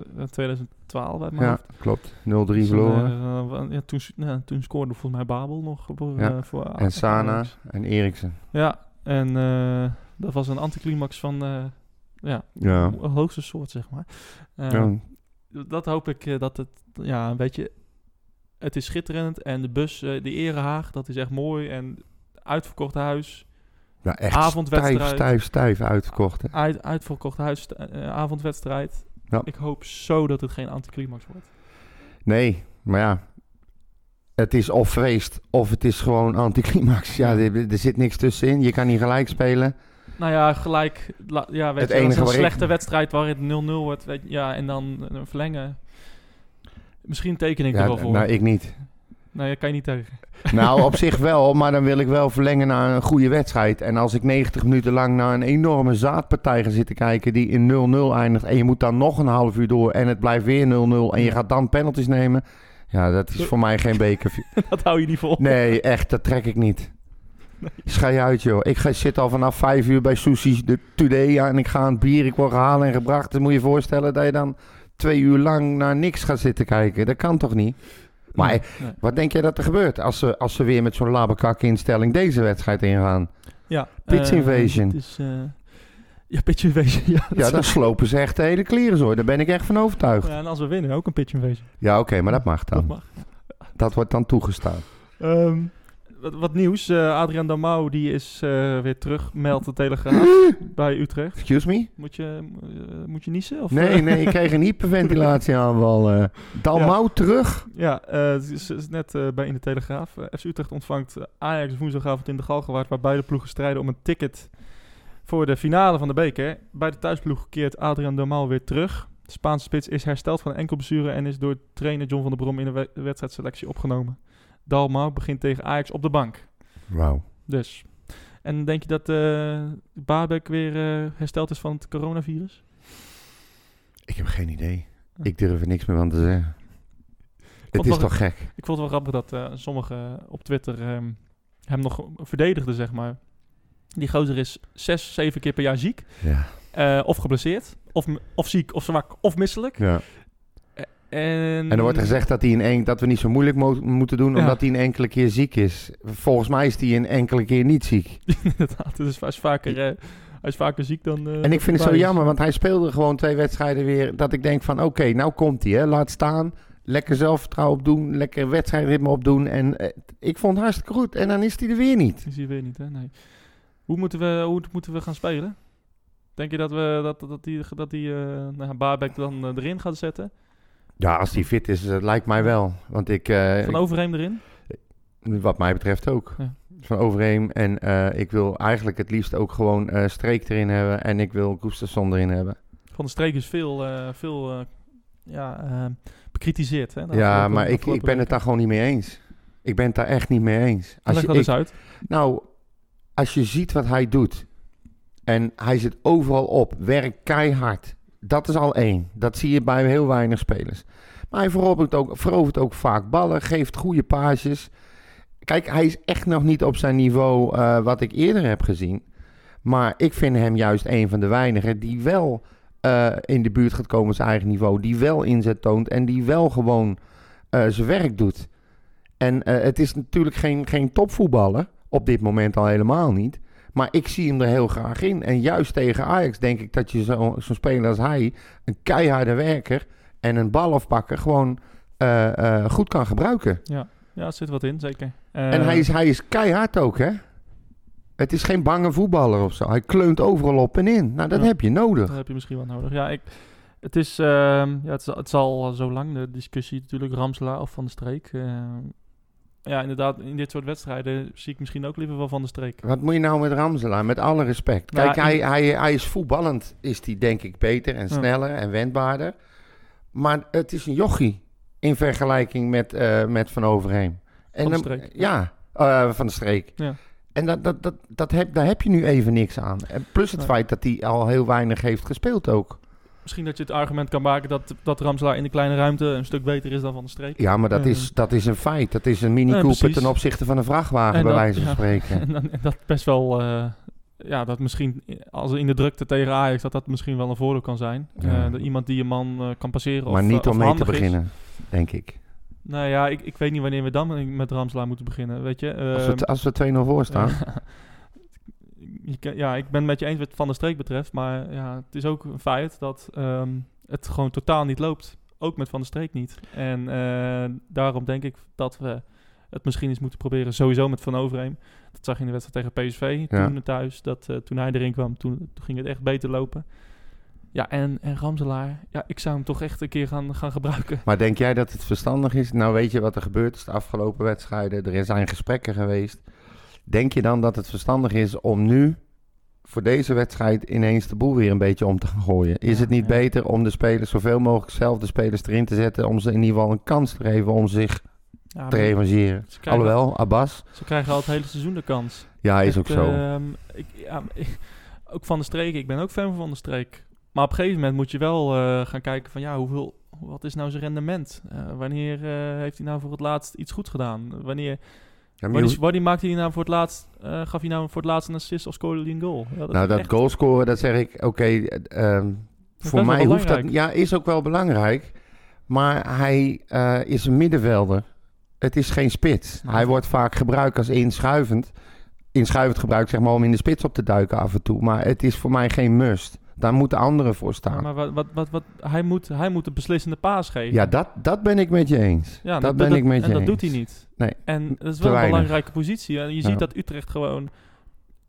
in 2012 uit mijn Ja, hoofd. klopt. 0-3 Toen, verloren. eh, ja, toen, ja, toen scoorde volgens mij Babel nog voor, Ja, eh, voor en Sana en Eriksen. Ja, en eh, dat was een anticlimax van eh, ja, Ja. hoogste soort, zeg maar. Eh, Ja. Dat hoop ik eh, dat het, ja, een beetje... Het is schitterend en de bus, eh, de Erehaag, dat is echt mooi. En uitverkocht huis, Ja, echt Avondwedstrijd. stijf, stijf, stijf uitverkocht. hè. uit, uitverkocht huis, eh, avondwedstrijd. Ja. Ik hoop zo dat het geen anticlimax wordt. Nee, maar ja. Het is of feest, of het is gewoon anticlimax. Ja, er, er zit niks tussenin. Je kan niet gelijk spelen. Nou ja, gelijk. la- ja, weet Het je, enige een ik- slechte wedstrijd waar het 0-0 wordt. Weet, ja, en dan een verlengen. Misschien teken ik er wel voor. nou, ik niet. Nee, dat kan je niet tegen. Nou, op zich wel, maar dan wil ik wel verlengen naar een goede wedstrijd. En als ik 90 minuten lang naar een enorme zaadpartij ga zitten kijken die in 0-0 eindigt... en je moet dan nog een half uur door en het blijft weer 0-0... en je gaat dan penalties nemen... ja, dat is voor mij geen beker. dat hou je niet vol. Nee, echt, dat trek ik niet. Schij uit, joh. Ik ga, zit al vanaf vijf uur bij Sushi de Today ja, en ik ga het bier, ik word gehaald en gebracht. Dan moet je je voorstellen dat je dan twee uur lang naar niks gaat zitten kijken. Dat kan toch niet? Maar Nee, nee. wat denk jij dat er gebeurt als ze, als ze weer met zo'n labberkak instelling deze wedstrijd ingaan? Ja, Pitch eh, invasion. is, eh, ja, pitch invasion. Ja, dat Ja, dan slopen ze echt de hele kleren zo. Daar ben ik echt van overtuigd. Ja, en als we winnen, ook een pitch invasion. Ja, oké, maar dat mag Dat dan. mag. Dat wordt dan toegestaan. Ehm, wat, wat nieuws. eh Adriaan Damau die is eh, weer terug, meldt de Telegraaf bij Utrecht. Excuse me? Moet je, eh, moet je niezen? Of, Nee, nee, ik kreeg een hyperventilatieaanval. eh Dalmau terug? Ja, het is, is net bij in de Telegraaf. FC Utrecht ontvangt Ajax woensdagavond in de Galgenwaard... waar beide ploegen strijden om een ticket voor de finale van de beker. Bij de thuisploeg keert Adrian Domal weer terug. De Spaanse spits is hersteld van enkel blessure... en is door trainer John van der Brom in de we- wedstrijdselectie opgenomen. Dalmau begint tegen Ajax op de bank. Wauw. Dus. En denk je dat Babek weer eh, hersteld is van het coronavirus? Ik heb geen idee. Ik durf er niks meer van te zeggen. Het is wel- toch gek? Ik vond het wel grappig dat eh, sommigen op Twitter ehm, hem nog verdedigden, zeg maar. Die gozer is zes, zeven keer per jaar ziek. Ja. of geblesseerd. Of, of ziek, of zwak, of misselijk. ja. En, En er wordt gezegd dat, hij in een, dat we niet zo moeilijk mo- moeten doen, Ja. omdat hij een enkele keer ziek is. Volgens mij is hij een enkele keer niet ziek. Inderdaad, dus hij is vaker, eh, hij is vaker ziek dan... eh, En ik vind het zo is. jammer, want hij speelde gewoon twee wedstrijden weer. Dat ik denk van, oké, nou komt hij, hè. Laat staan. Lekker zelfvertrouwen opdoen. Lekker wedstrijdritme opdoen. En eh, ik vond het hartstikke goed. En dan is hij er weer niet. Zie je weer niet, hè? Nee. Hoe moeten we, hoe moeten we gaan spelen? Denk je dat we dat, dat die, dat die eh nou, Baarbek dan erin gaat zetten? Ja, als hij fit is, eh, lijkt mij wel. Want ik, eh, Van Overheem erin? wat mij betreft ook. Ja. Van Overheem. En eh, ik wil eigenlijk het liefst ook gewoon eh, Streek erin hebben. En ik wil Gustafsson erin hebben. Van de streek is veel, eh, veel eh, ja, bekritiseerd. Hè, ja, maar ik, ik ben het daar gewoon niet mee eens. Ik ben het daar echt niet mee eens. Leg je- dat eens uit. Nou, als je ziet wat hij doet. En hij zit overal op. Werkt keihard. Dat is al één. Dat zie je bij heel weinig spelers. Maar hij verovert ook, verovert ook vaak ballen. Geeft goede paasjes. Kijk, hij is echt nog niet op zijn niveau eh, wat ik eerder heb gezien. Maar ik vind hem juist een van de weinigen die wel eh, in de buurt gaat komen zijn eigen niveau. Die wel inzet toont en die wel gewoon eh, zijn werk doet. En het is natuurlijk geen, geen topvoetballer. Op dit moment al helemaal niet. Maar ik zie hem er heel graag in. En juist tegen Ajax denk ik dat je zo- zo'n speler als hij... een keiharde werker en een balafpakker... gewoon eh, eh, goed kan gebruiken. Ja, ja, er zit wat in, zeker. en Eh, hij is, hij is keihard ook, hè? Het is geen bange voetballer of zo. Hij kleunt overal op en in. Nou, dat Ja. heb je nodig. Dat heb je misschien wel nodig. Ja, ik, het, is, ehm, ja, het, is, het zal al zo lang de discussie natuurlijk Ramselaar of Van de Streek. Ja, inderdaad, in dit soort wedstrijden zie ik misschien ook liever wel Van de Streek. Wat moet je nou met Ramselaar? Met alle respect. Nou, Kijk, hij, hij, hij is voetballend, is hij denk ik beter en Ja. sneller en wendbaarder. Maar het is een jochie in vergelijking met, eh, met Van Overheem. En Van de dan- Streek. Ja, eh, van de streek. Ja. En dat, dat, dat, dat heb, daar heb je nu even niks aan. En plus het Nee. feit dat hij al heel weinig heeft gespeeld ook. Misschien dat je het argument kan maken dat, dat Ramselaar in de kleine ruimte een stuk beter is dan Van de Streek. Ja, maar dat, Eh. is, dat is een feit. Dat is een mini Ja, Cooper precies. ten opzichte van een vrachtwagen, En bij dat- wijze van ja. spreken. En, dan, en dat best wel, eh, ja, dat misschien als in de drukte tegen Ajax, dat dat misschien wel een voordeel kan zijn. Ja. Eh, dat iemand die een man kan passeren. maar of, niet eh, om mee te is. beginnen, denk ik. Nou ja, ik, ik weet niet wanneer we dan met Ramselaar moeten beginnen, weet je. Als Ehm, we, als we 2-0 voor staan. Je ja, ik ben het met je eens wat Van de Streek betreft. Maar ja, het is ook een feit dat ehm, het gewoon totaal niet loopt. Ook met Van de Streek niet. En eh, daarom denk ik dat we het misschien eens moeten proberen. Sowieso met Van Overheem. Dat zag je in de wedstrijd tegen PSV Ja. toen thuis. Dat, eh, toen hij erin kwam, toen, toen ging het echt beter lopen. Ja, en, en Ramselaar. Ja, ik zou hem toch echt een keer gaan, gaan gebruiken. Maar denk jij dat het verstandig is? Nou, weet je wat er gebeurd is de afgelopen wedstrijden? Er zijn gesprekken geweest. Denk je dan dat het verstandig is om nu voor deze wedstrijd ineens de boel weer een beetje om te gaan gooien? Is Ja, het niet ja. beter om de spelers zoveel mogelijk zelf de spelers erin te zetten om ze in ieder geval een kans te geven om zich Ja, te revancheren? Alhoewel, Abbas, ze krijgen al het hele seizoen de kans. ja, is Het, ook zo. ehm, ik, ook van de streek. Ik ben ook fan van Van de Streek. Maar op een gegeven moment moet je wel eh, gaan kijken van ja, hoeveel, wat is nou zijn rendement? Eh, wanneer eh, heeft hij nou voor het laatst iets goed gedaan? Wanneer, Ja, maar wanneer, je- wanneer maakte hij nou voor het laatst, eh, gaf hij nou voor het laatst een assist of scoorde hij een goal? Ja, nou, dat echt- goal scoren, dat zeg ik, oké, eh, ehm, voor mij hoeft dat... Ja, is ook wel belangrijk. Maar hij eh, is een middenvelder. Het is geen spits. Hij wordt vaak gebruikt als inschuivend. Inschuivend gebruikt, zeg maar, om in de spits op te duiken af en toe. Maar het is voor mij geen must. Daar moeten anderen voor Ja, staan. maar wat, wat, wat, wat, hij, moet, hij moet de beslissende paas geven. Ja, dat, dat ben ik met je eens. Ja, dat ben ik met je En dat eens. doet hij niet. Nee, En dat is wel een belangrijke positie. En je ziet dat Utrecht gewoon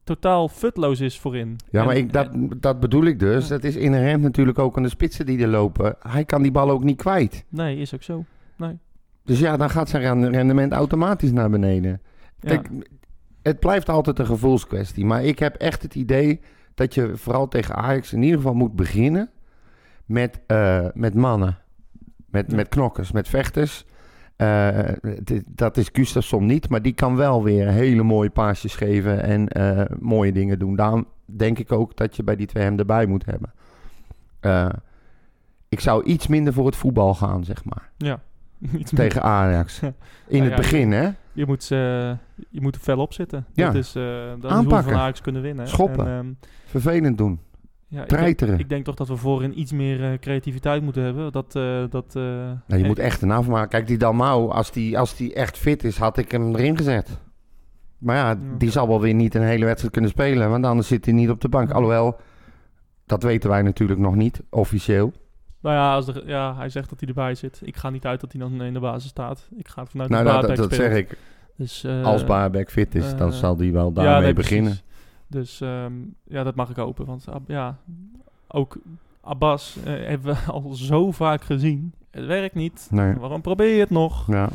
totaal futloos is voorin. Ja, En- maar ik, dat, dat bedoel ik dus. Het is inherent natuurlijk ook aan de spitsen die er lopen. Hij kan die bal ook niet kwijt. Nee, is ook zo. Nee. Dus ja, dan gaat zijn ren- rendement automatisch naar beneden. Ja. Het blijft altijd een gevoelskwestie. Maar ik heb echt het idee dat je vooral tegen Ajax in ieder geval moet beginnen met, eh, met mannen. Met, Ja. met knokkers, met vechters. Eh, dat is Gustafsson niet, maar die kan wel weer hele mooie paasjes geven en eh, mooie dingen doen. Daarom denk ik ook dat je bij die twee hem erbij moet hebben. Ik zou iets minder voor het voetbal gaan, zeg maar. Ja. Iets Tegen Ajax. In Nou het ja, begin, hè? Je moet, eh, je moet er fel op zitten. Ja. Dat is, eh dat is hoe we Aanpakken. van Ajax kunnen winnen. Schoppen. En, ehm, Vervelend doen. Ja, ik denk, treiteren. ik denk toch dat we voorin iets meer eh, creativiteit moeten hebben. Dat, dat, Nou, je moet echt een afmaken. Kijk, die Dalmau, als die, als die echt fit is, had ik hem erin gezet. Maar ja, die zal wel weer niet een hele wedstrijd kunnen spelen. Want anders zit hij niet op de bank. Alhoewel, dat weten wij natuurlijk nog niet, officieel. Nou ja, als er, ja, hij zegt dat hij erbij zit. Ik ga niet uit dat hij dan in de basis staat. Ik ga ervan uit Nou, dat dat, Baarbek dat zeg ik. Dus, eh, Als Baarbek fit is, dan eh, zal die wel ja, daarmee nee, beginnen. Dus ehm, ja, dat mag ik hopen. Want ja, ook Abbas eh, hebben we al zo vaak gezien. Het werkt niet. Nee. Waarom probeer je het nog? Ja,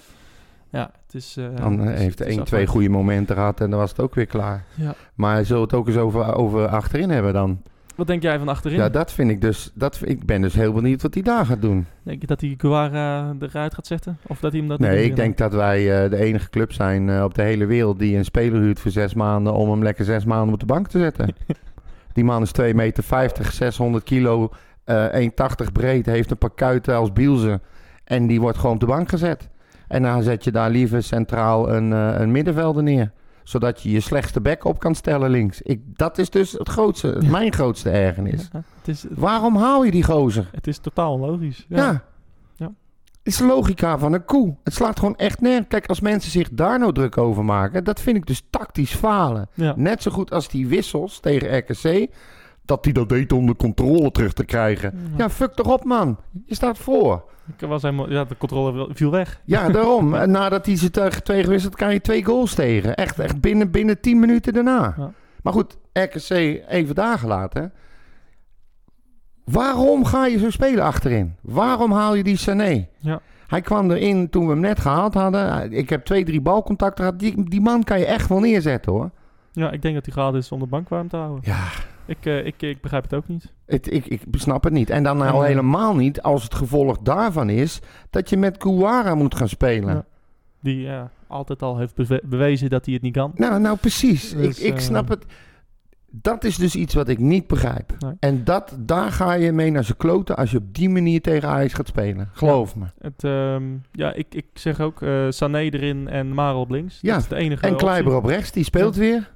Ja, het is... eh, dan heeft hij één, twee goede momenten gehad en dan was het ook weer klaar. Ja. Maar hij zal het ook eens over, over achterin hebben dan. Wat denk jij van achterin? Ja, dat vind ik dus. Dat, ik ben dus heel benieuwd wat hij daar gaat doen. Denk je dat hij Guara eruit gaat zetten? Of dat hij hem dat Nee, ik denk dat wij eh, de enige club zijn eh, op de hele wereld die een speler huurt voor zes maanden om hem lekker zes maanden op de bank te zetten. Die man is 2 meter 50, 600 kilo, eh 1,80 breed, heeft een paar kuiten als Bielze. En die wordt gewoon op de bank gezet. En dan zet je daar liever centraal een, een middenvelder neer. Zodat je je slechtste back op kan stellen links. Ik, dat is dus het grootste, Ja. mijn grootste ergernis. Ja, het, is, Waarom haal je die gozer? het is totaal onlogisch. Ja. Ja. Het is de logica van een koe. Het slaat gewoon echt neer. Kijk, als mensen zich daar nou druk over maken, dat vind ik dus tactisch falen. Net zo goed als die wissels tegen RKC, dat die dat deed om de controle terug te krijgen. Ja, fuck toch op, man. Je staat voor. Ik was helemaal, ja, de controle viel weg. Ja, daarom. En Nadat hij ze tegen twee gewisseld, krijg je twee goals tegen. Echt, echt binnen, binnen tien minuten daarna. Ja. Maar goed, RKC even daar gelaten. Waarom ga je zo spelen achterin? Waarom haal je die Sané? Ja. Hij kwam erin toen we hem net gehaald hadden. Ik heb twee, drie balcontacten gehad. Die, die man kan je echt wel neerzetten hoor. Ja, ik denk dat hij gehaald is om de bank warm te houden. Ja, Ik, eh, ik, ik begrijp het ook niet. het, ik, ik snap het niet. En dan nou En, eh, helemaal niet als het gevolg daarvan is dat je met Kouara moet gaan spelen. Ja. Die ja, altijd al heeft bewe- bewezen dat hij het niet kan. Nou, nou precies. Dus, ik, ik eh, snap het. Dat is dus iets wat ik niet begrijp. Nee. En dat, daar ga je mee naar zijn kloten als je op die manier tegen Ajax gaat spelen. Geloof me. Het, ehm, ja, ik, ik zeg ook eh Sané erin en Maro op links. Ja, Dat is de enige En. Kleiber op rechts, die speelt weer.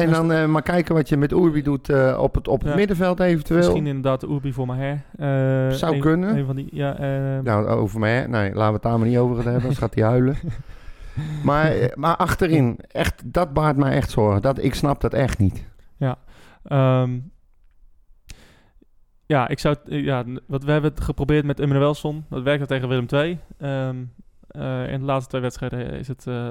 En Dus- dan eh, maar kijken wat je met Urbi doet eh, op het, op het Ja. middenveld eventueel. Misschien inderdaad Urbi voor Maher. Eh, Zou een- kunnen. Een van die, ja, Nou, over mij, nee, laten we het daar maar niet over gaan hebben, anders gaat hij huilen. Maar, maar achterin, echt, dat baart mij echt zorgen. Dat, ik snap dat echt niet. Ehm, ja, ik zou ja, wat we hebben het geprobeerd met Emmanuelson. Dat werkte tegen Willem II. Ehm, eh, in de laatste twee wedstrijden is het eh,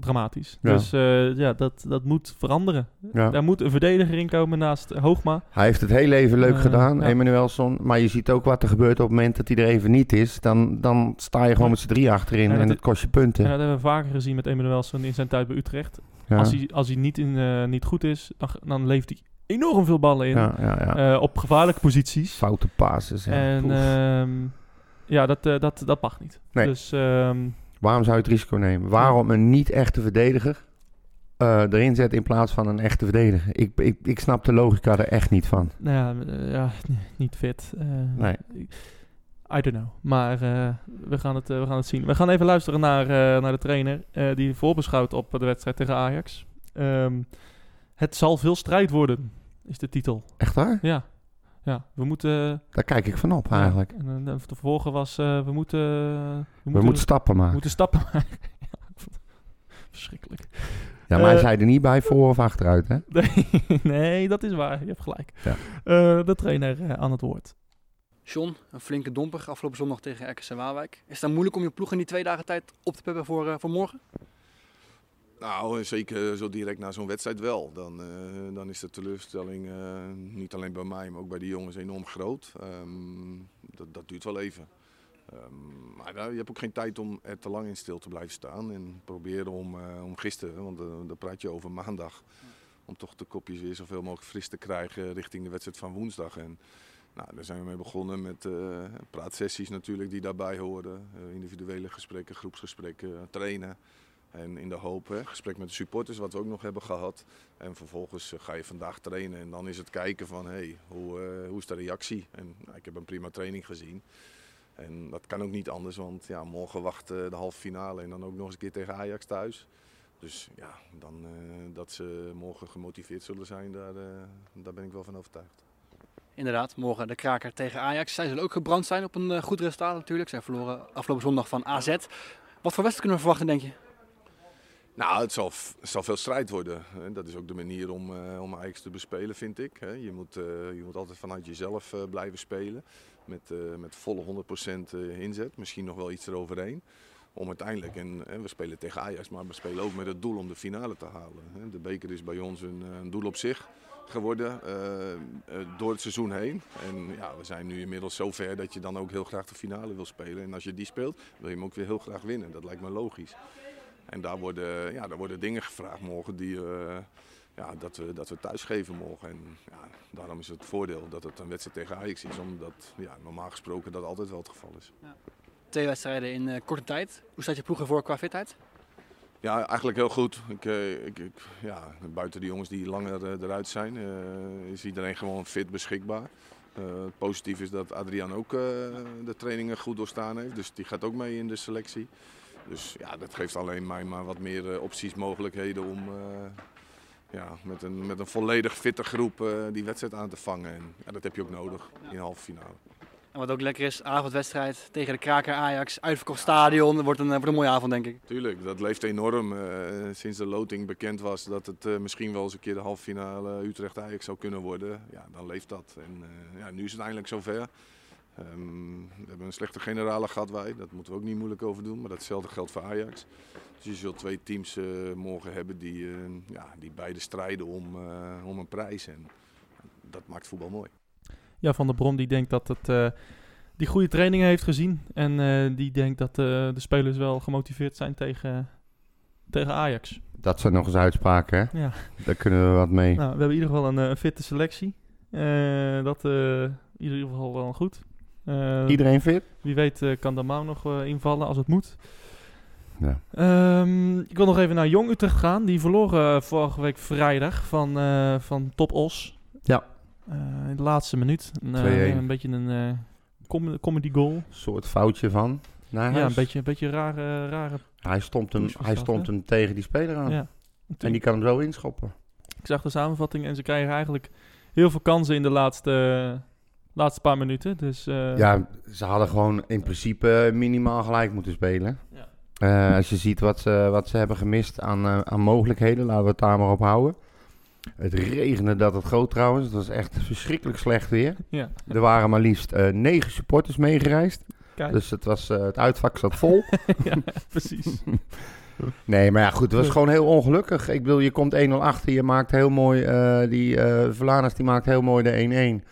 dramatisch. Ja. Dus eh, ja, dat, dat moet veranderen. Ja. Daar moet een verdediger in komen naast Hoogma. Hij heeft het heel even leuk gedaan, ja. Emanuelson. Maar je ziet ook wat er gebeurt op het moment dat hij er even niet is. Dan, dan sta je gewoon met z'n drie achterin Ja, en dat kost je En punten. dat hebben we vaker gezien met Emmanuelson in zijn tijd bij Utrecht. Als, hij, als hij niet, in, niet goed is, dan, dan levert hij enorm veel ballen in. op gevaarlijke posities. Foute passes. Ja. en ja, dat, eh, dat, dat mag niet. Nee. Dus ehm, Waarom zou je het risico nemen? Waarom een niet-echte verdediger eh, erin zetten in plaats van een echte verdediger? Ik, ik, ik snap de logica er echt niet van. nou ja, eh, ja, niet fit. Nee. I don't know. Maar we, gaan het, we gaan het zien. We gaan even luisteren naar, naar de trainer die voorbeschouwt op de wedstrijd tegen Ajax. Ehm, het zal veel strijd worden, is de titel. Echt waar? Ja, ja we moeten... Daar kijk ik van op eigenlijk. en, eh, de vervolgen was, eh, we moeten... we We moeten, moeten stappen we maken. moeten stappen maken. Ja, Verschrikkelijk. Ja, maar hij Eh, zei er niet bij voor of achteruit, hè? Nee, nee, dat is waar. Je hebt gelijk. Ja. Eh, de trainer eh, aan het woord. John, een flinke domper afgelopen zondag tegen RKC Waalwijk. Is het dan moeilijk om je ploeg in die twee dagen tijd op te peppen voor, eh, voor morgen? Nou, zeker zo direct na zo'n wedstrijd wel. Dan, eh, dan is de teleurstelling eh, niet alleen bij mij, maar ook bij die jongens enorm groot. Ehm, dat, dat duurt wel even. Ehm, maar nou, je hebt ook geen tijd om er te lang in stil te blijven staan. En proberen om, eh, om gisteren, want daar praat je over maandag, om toch de kopjes weer zoveel mogelijk fris te krijgen richting de wedstrijd van woensdag. En, nou, daar zijn we mee begonnen met praatsessies natuurlijk die daarbij horen. Individuele gesprekken, groepsgesprekken, trainen. En in de hoop, gesprek met de supporters, wat we ook nog hebben gehad. En vervolgens uh, ga je vandaag trainen en dan is het kijken van, hey, hoe, uh, hoe is de reactie? En nou, ik heb een prima training gezien. En dat kan ook niet anders, want ja, morgen wacht uh, de halve finale en dan ook nog eens een keer tegen Ajax thuis. Dus ja, dan, dat ze morgen gemotiveerd zullen zijn, daar, daar ben ik wel van overtuigd. Inderdaad, morgen de kraker tegen Ajax. Zij zullen ook gebrand zijn op een eh, goed resultaat natuurlijk. Zij verloren afgelopen zondag van AZ. Wat voor wedstrijd kunnen we verwachten, denk je? Nou, het zal, veel strijd worden. Dat is ook de manier om, eh, om Ajax te bespelen, vind ik. Je moet, eh, je moet altijd vanuit jezelf eh, blijven spelen. Met, met volle 100% eh, inzet. Misschien nog wel iets eroverheen. Om uiteindelijk, en we spelen tegen Ajax, maar we spelen ook met het doel om de finale te halen. De beker is bij ons een, een doel op zich geworden door het seizoen heen. En ja, we zijn nu inmiddels zover dat je dan ook heel graag de finale wil spelen. En als je die speelt, wil je hem ook weer heel graag winnen. Dat lijkt me logisch. En daar worden, ja, daar worden dingen gevraagd morgen die, eh, ja, dat, we, dat we thuisgeven mogen. En ja, daarom is het voordeel dat het een wedstrijd tegen Ajax is. Omdat ja, normaal gesproken dat altijd wel het geval is. Twee wedstrijden in eh, korte tijd. Hoe staat je ploeg ervoor qua fitheid? Ja, eigenlijk heel goed. Ik, eh, ik, ik, ja, buiten de jongens die langer eruit zijn, is iedereen gewoon fit beschikbaar. Het positief is dat Adriaan ook de trainingen goed doorstaan heeft. Dus die gaat ook mee in de selectie. Dus ja, dat geeft alleen mij maar wat meer eh, opties, mogelijkheden om eh, ja, met, een, met een volledig fitte groep eh, die wedstrijd aan te vangen. En ja, dat heb je ook nodig in de halve finale. En wat ook lekker is, avondwedstrijd tegen de kraker Ajax. Uitverkocht stadion. Wordt een, wordt een mooie avond, denk ik. Tuurlijk, dat leeft enorm. sinds de loting bekend was dat het misschien wel eens een keer de halve finale Utrecht-Ajax zou kunnen worden. Ja, dan leeft dat. En ja, nu is het eindelijk zover. Ehm, we hebben een slechte generale gehad wij, dat moeten we ook niet moeilijk over doen. Maar datzelfde geldt voor Ajax. Dus je zult twee teams eh, morgen hebben die, eh, ja, die beide strijden om, eh, om een prijs. En dat maakt voetbal mooi. Ja, Van der Bron die denkt dat het, eh, die goede trainingen heeft gezien. En eh, die denkt dat eh, de spelers wel gemotiveerd zijn tegen, tegen Ajax. Dat zijn nog eens uitspraken, hè? Ja. Daar kunnen we wat mee. Nou, we hebben in ieder geval een, een fitte selectie. Eh, dat eh, in ieder geval wel goed. Eh, Iedereen fit? Wie weet eh, kan Damau nog eh, invallen als het moet. Ja. Ehm, ik wil nog even naar Jong Utrecht gaan. Die verloren vorige week vrijdag van, van Top Os. Ja. In de laatste minuut. Een, 2-1. een beetje een com- comedy goal. Een soort foutje van. Ja, een beetje, een beetje rare... rare Hij stond hem, hij stond hem tegen die speler aan. ja. En die kan hem zo inschoppen. Ik zag de samenvatting en ze krijgen eigenlijk heel veel kansen in de laatste, laatste paar minuten. Dus eh, Ja, ze hadden gewoon in principe minimaal gelijk moeten spelen. Ja. Eh, als je ziet wat ze, wat ze hebben gemist aan, eh, aan mogelijkheden, laten we het daar maar op houden. Het regende dat het groot trouwens. Het was echt verschrikkelijk slecht weer. ja. Er waren maar liefst negen supporters meegereisd. Kijk. Dus het, was, het uitvak zat vol. ja, precies. Nee, maar ja, goed. Het was gewoon heel ongelukkig. Ik bedoel, je komt 1-0 achter. Je maakt heel mooi... die die maakt heel mooi de 1-1.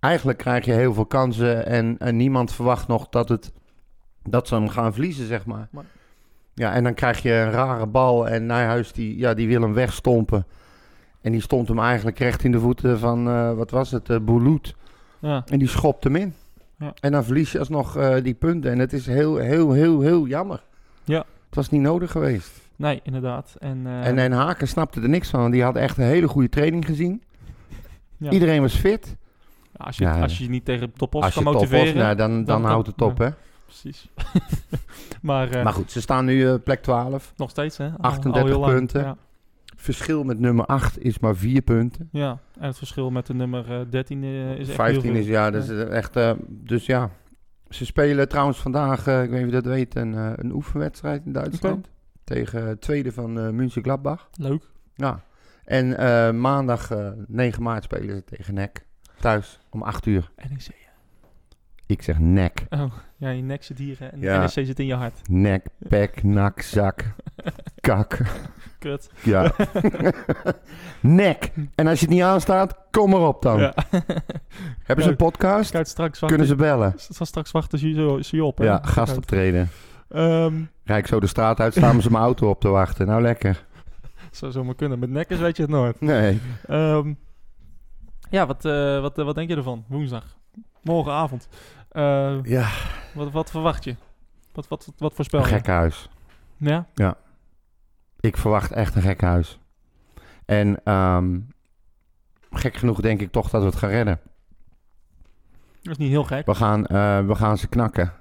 Eigenlijk krijg je heel veel kansen. En, en niemand verwacht nog dat, het, dat ze hem gaan verliezen, zeg maar. Maar- Ja, en dan krijg je een rare bal. En Nijhuis, die, ja, die wil hem wegstompen. En die stond hem eigenlijk recht in de voeten van... eh, wat was het? Boulout. Ja. En die schopt hem in. Ja. En dan verlies je alsnog eh die punten. En het is heel, heel, heel, heel jammer. Ja. Het was niet nodig geweest. Nee, inderdaad. En, En, en Haken snapte er niks van. Die had echt een hele goede training gezien. ja. Iedereen was fit. Als, je, Ja, als je niet tegen Topos kan motiveren. nou, dan, dan, dan- houdt het op. Hè? Precies. maar eh, Maar goed, ze staan nu eh, plek 12. nog steeds, hè? Al- 38 al heel lang. punten. Ja. Verschil met nummer 8 is maar 4 punten. ja, en het verschil met de nummer eh, 13 eh, is echt 15 heel veel. is ja, dat is echt. dus ja. Ze spelen trouwens vandaag, ik weet niet of je dat weet, een, een oefenwedstrijd in Duitsland. Tegen het tweede van eh München Gladbach. Leuk. Ja. En maandag eh, 9 maart spelen ze tegen NEC. Thuis om 8 uur. NEC. Ik zeg NEC. Oh, ja, je nek zit hier hè, en Ja. NEC zit in je hart. Nek, pek, nak, zak, kak. Kut. Ja. Nek. En als je het niet aanstaat, kom erop dan. Ja. Hebben ze een podcast? Kijk, straks wachten, Kunnen ze bellen? Straks straks wachten ze je, ze je op. hè? Ja, gastoptreden. Ehm, Rijk zo de straat uit, staan ze mijn auto op te wachten. Nou, lekker. zou zomaar kunnen. Met nekkers weet je het nooit. Nee. Ehm, ja, wat, eh, wat, eh, wat denk je ervan? Woensdag. Morgenavond. Eh, Ja, wat, wat verwacht je? Wat, wat, wat voorspel een je? gek huis. Ja? Ik verwacht echt een gek huis. En ehm, gek genoeg denk ik toch dat we het gaan redden. Dat is niet heel gek. We gaan, we gaan ze knakken.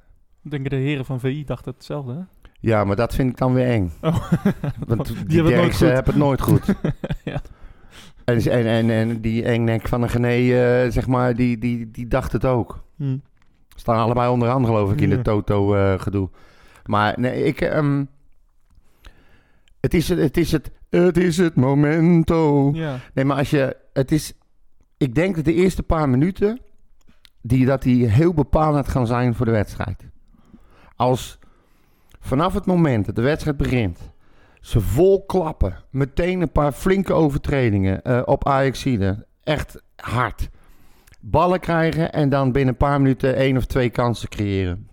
Ik denk de heren van VI dachten hetzelfde, hè? Ja, maar dat vind ik dan weer eng. Oh. Want die die, hebben het nooit goed. hebben het nooit goed. ja. En, en, en, en die engnek van een Gené, eh, zeg maar, die, die, die dacht het ook. Hm. Staan allebei onderaan, geloof ik, in de Toto-gedoe. maar nee, ik... ehm, het, is het, het is het... Het is het momento. Ja. Nee, maar als je... Het is... Ik denk dat de eerste paar minuten... Die, dat die heel bepalend gaan zijn voor de wedstrijd. Als vanaf het moment dat de wedstrijd begint... Ze vol klappen. Meteen een paar flinke overtredingen eh, op Ajaxide. Echt hard. Ballen krijgen en dan binnen een paar minuten één of twee kansen creëren.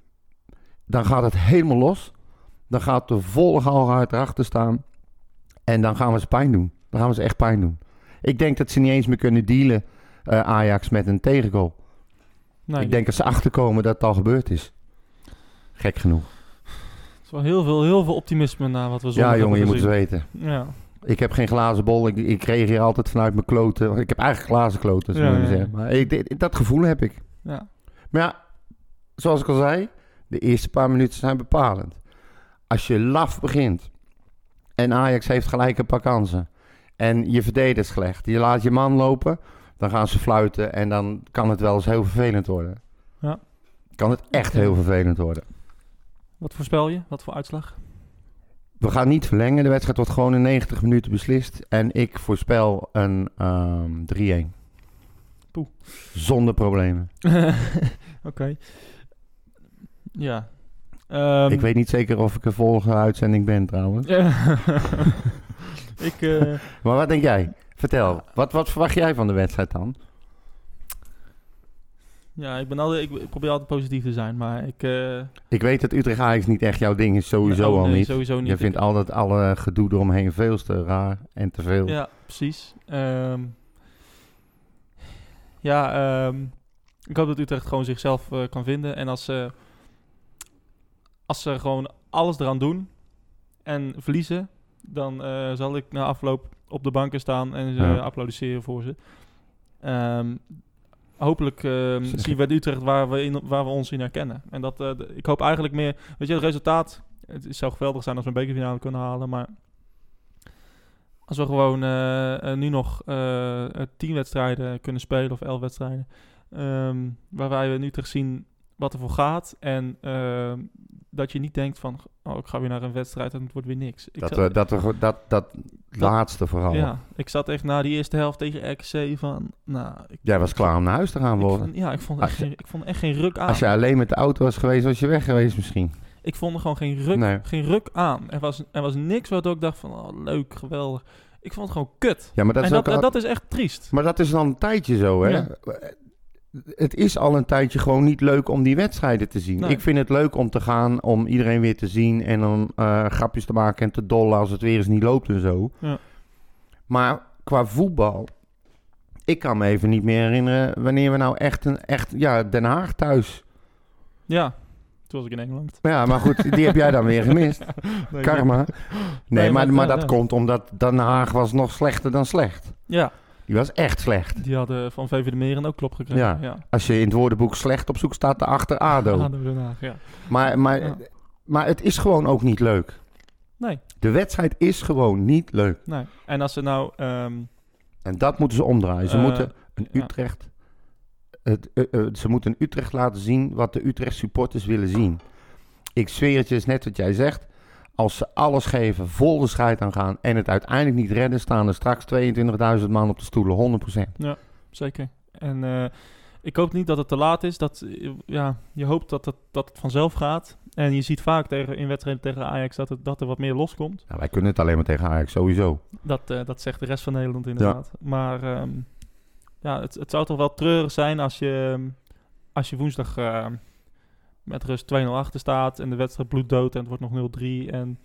Dan gaat het helemaal los. Dan gaat de volle hard erachter staan. En dan gaan we ze pijn doen. Dan gaan we ze echt pijn doen. Ik denk dat ze niet eens meer kunnen dealen, eh, Ajax, met een tegengoal. Nee, ik denk dat ze achterkomen dat het al gebeurd is. Gek genoeg. Wel heel veel, heel veel optimisme na wat we zondag Ja, jongen, je moet het weten. Ja. Ik heb geen glazen bol. Ik, ik reageer altijd vanuit mijn kloten. Ik heb eigenlijk glazen kloten, zou Ja, zeggen. Maar ik, dat gevoel heb ik. ja. Maar ja, zoals ik al zei, de eerste paar minuten zijn bepalend. Als je laf begint en Ajax heeft gelijk een paar kansen en je verdedigt slecht, je laat je man lopen, dan gaan ze fluiten en dan kan het wel eens heel vervelend worden. Ja. Kan het echt heel vervelend worden. Wat voorspel je? Wat voor uitslag? We gaan niet verlengen. De wedstrijd wordt gewoon in 90 minuten beslist. En ik voorspel een ehm 3-1. Poeh. Zonder problemen. Oké. Ja. Ehm, ik weet niet zeker of ik een volgende uitzending ben trouwens. ik, eh, Maar wat denk jij? Vertel. Wat, wat verwacht jij van de wedstrijd dan? Ja, ik, ben altijd, ik, probeer altijd positief te zijn, maar ik... eh, Ik weet dat Utrecht Ajax niet echt jouw ding is. Sowieso oh, al nee, niet. Sowieso niet. Je vindt Ik- altijd alle gedoe eromheen veel te raar en te veel. Ja, precies. Ehm, ja, ehm, ik hoop dat Utrecht gewoon zichzelf eh, kan vinden. En als ze, als ze gewoon alles eraan doen en verliezen, dan eh, zal ik na afloop op de banken staan en ze Ja. applaudisseren voor ze. Ehm, hopelijk zien we het Utrecht waar we, in, waar we ons in herkennen. En dat, eh, ik hoop eigenlijk meer... Weet je, het resultaat... Het zou geweldig zijn als we een bekerfinale kunnen halen, maar... Als we gewoon eh, eh, nu nog eh, eh, tien wedstrijden kunnen spelen of elf wedstrijden. ehm, waarbij we nu terug zien wat er voor gaat. En ehm, dat je niet denkt van, oh, ik ga weer naar een wedstrijd en het wordt weer niks. Ik Dat, zat- we, dat, we, dat, dat laatste vooral. ja, ik zat echt na die eerste helft tegen RKC van, nou... Ik, Jij was klaar om naar huis te gaan worden. vond- ja, ik vond, echt Als je- geen, ik vond echt geen ruk aan. Als je alleen met de auto was geweest, was je weg geweest misschien. Ik vond er gewoon geen ruk, Nee. geen ruk aan. Er was, er was niks waardoor ik dacht van, oh, leuk, geweldig. Ik vond het gewoon kut. Ja, maar dat en is dat, ook al- dat is echt triest. Maar dat is al een tijdje zo, hè? Ja. Het is al een tijdje gewoon niet leuk om die wedstrijden te zien. Nee. Ik vind het leuk om te gaan, om iedereen weer te zien en dan eh, grapjes te maken en te dollen als het weer eens niet loopt en zo. Ja. Maar qua voetbal, ik kan me even niet meer herinneren wanneer we nou echt een, echt, ja, Den Haag thuis. Ja, toen was ik in Engeland. Ja, maar goed, die heb jij dan weer gemist. Nee, Karma. Nee, Nee, maar, maar- maar dat komt omdat Den Haag was nog slechter dan slecht. Ja, Die was echt slecht. die hadden van VV de Meren ook klop gekregen. Ja. ja. Als je in het woordenboek slecht op zoek staat, daarachter ADO. ADO Den Haag, ja. Maar, maar, Ja. maar het is gewoon ook niet leuk. Nee, De wedstrijd is gewoon niet leuk. nee. En als ze nou... ehm, En dat moeten ze omdraaien. Ze eh, moeten een. Utrecht... Het, eh, eh, ze moeten een Utrecht laten zien wat de Utrecht supporters willen zien. Ik zweer het je, is net wat jij zegt. Als ze alles geven, vol de strijd aan gaan... en het uiteindelijk niet redden... staan er straks 22.000 man op de stoelen. 100%. zeker. En eh, ik hoop niet dat het te laat is. Dat, ja, je hoopt dat het, dat het vanzelf gaat. En je ziet vaak tegen, in wedstrijden tegen Ajax dat, het, dat er wat meer loskomt. Nou, wij kunnen het alleen maar tegen Ajax, sowieso. Dat, eh, dat zegt de rest van Nederland inderdaad. Maar ehm, ja, het, het zou toch wel treurig zijn als je, ehm, als je woensdag ehm, met rust 2-0 achter staat en de wedstrijd bloeddood en het wordt nog 0-3 en,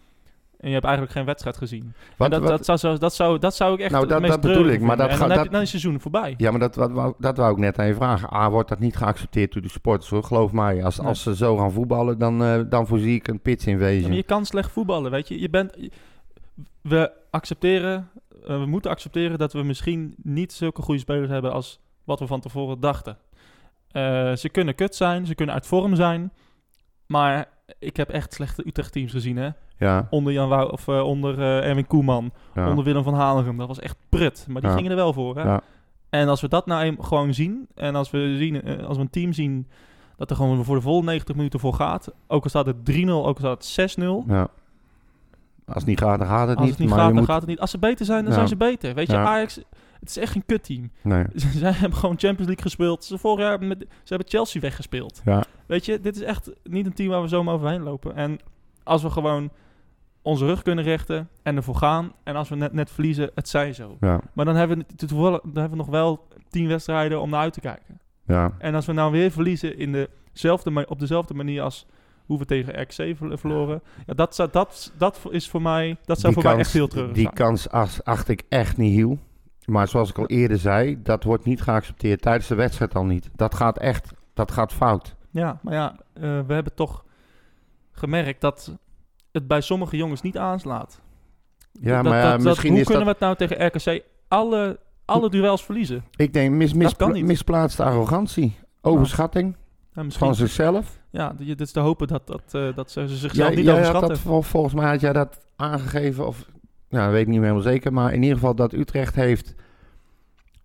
en je hebt eigenlijk geen wedstrijd gezien. Wat, en dat, wat- dat, zou, zo- dat, zou, dat zou ik echt Nou, het dat- meest dat bedoel ik, maar dat dan, gaat- heb je, dan is het seizoen voorbij. Ja, maar dat, dat, wou- dat wou ik net aan je vragen. A, wordt dat niet geaccepteerd door de supporters? Hoor. Geloof mij, als, Nee. als ze zo gaan voetballen, dan, eh, dan voorzie ik een Ja, invasion. maar je kan slecht voetballen, weet je. je bent, we accepteren, eh, we moeten accepteren dat we misschien niet zulke goede spelers hebben als wat we van tevoren dachten. Eh, ze kunnen kut zijn, ze kunnen uit vorm zijn, maar ik heb echt slechte Utrecht-teams gezien, hè. Ja, Onder Jan Wou of eh, onder eh, Erwin Koeman, ja. onder Willem van Hanegem. Dat was echt prut, maar die Ja. gingen er wel voor, hè. Ja. En als we dat nou gewoon zien, en als we, zien, als we een team zien dat er gewoon voor de volle 90 minuten voor gaat, ook al staat het 3-0, ook al staat het 6-0, ja. Als het niet gaat, dan gaat het als niet. het niet maar gaat, dan moet... gaat het niet. Als ze beter zijn, dan zijn ze beter. Weet je, Ja. Ajax, het is echt geen kutteam. Nee. Zij hebben gewoon Champions League gespeeld. Ze, vorig jaar met, ze hebben Chelsea weggespeeld. Ja. Weet je, dit is echt niet een team waar we zomaar overheen lopen. En als we gewoon onze rug kunnen rechten en ervoor gaan. En als we net, net verliezen, het zij zo. Ja, Maar dan hebben, we, toevallig- dan hebben we nog wel tien wedstrijden om naar uit te kijken. ja. En als we nou weer verliezen in dezelfde, op dezelfde manier als hoe we tegen RC ver- verloren. Ja, dat, dat, dat is voor mij, dat zou Die voor mij echt heel treurig Die kans ach- acht ik echt niet heel. Maar zoals ik al eerder zei, dat wordt niet geaccepteerd tijdens de wedstrijd al niet. Dat gaat echt, dat gaat fout. Ja, maar ja, eh, we hebben toch gemerkt dat het bij sommige jongens niet aanslaat. Ja, Dat- maar ja, dat- dat- misschien hoe is kunnen dat... we het nou tegen RKC alle, alle duels verliezen? Ik denk mis, mis, kan niet. misplaatste arrogantie. Overschatting Ja, misschien, van zichzelf. ja, dit is te hopen dat, dat, eh, dat ze zichzelf Ja, niet overschatten. dat, vol- volgens mij had jij dat aangegeven, of nou, dat weet ik niet meer helemaal zeker, maar in ieder geval dat Utrecht heeft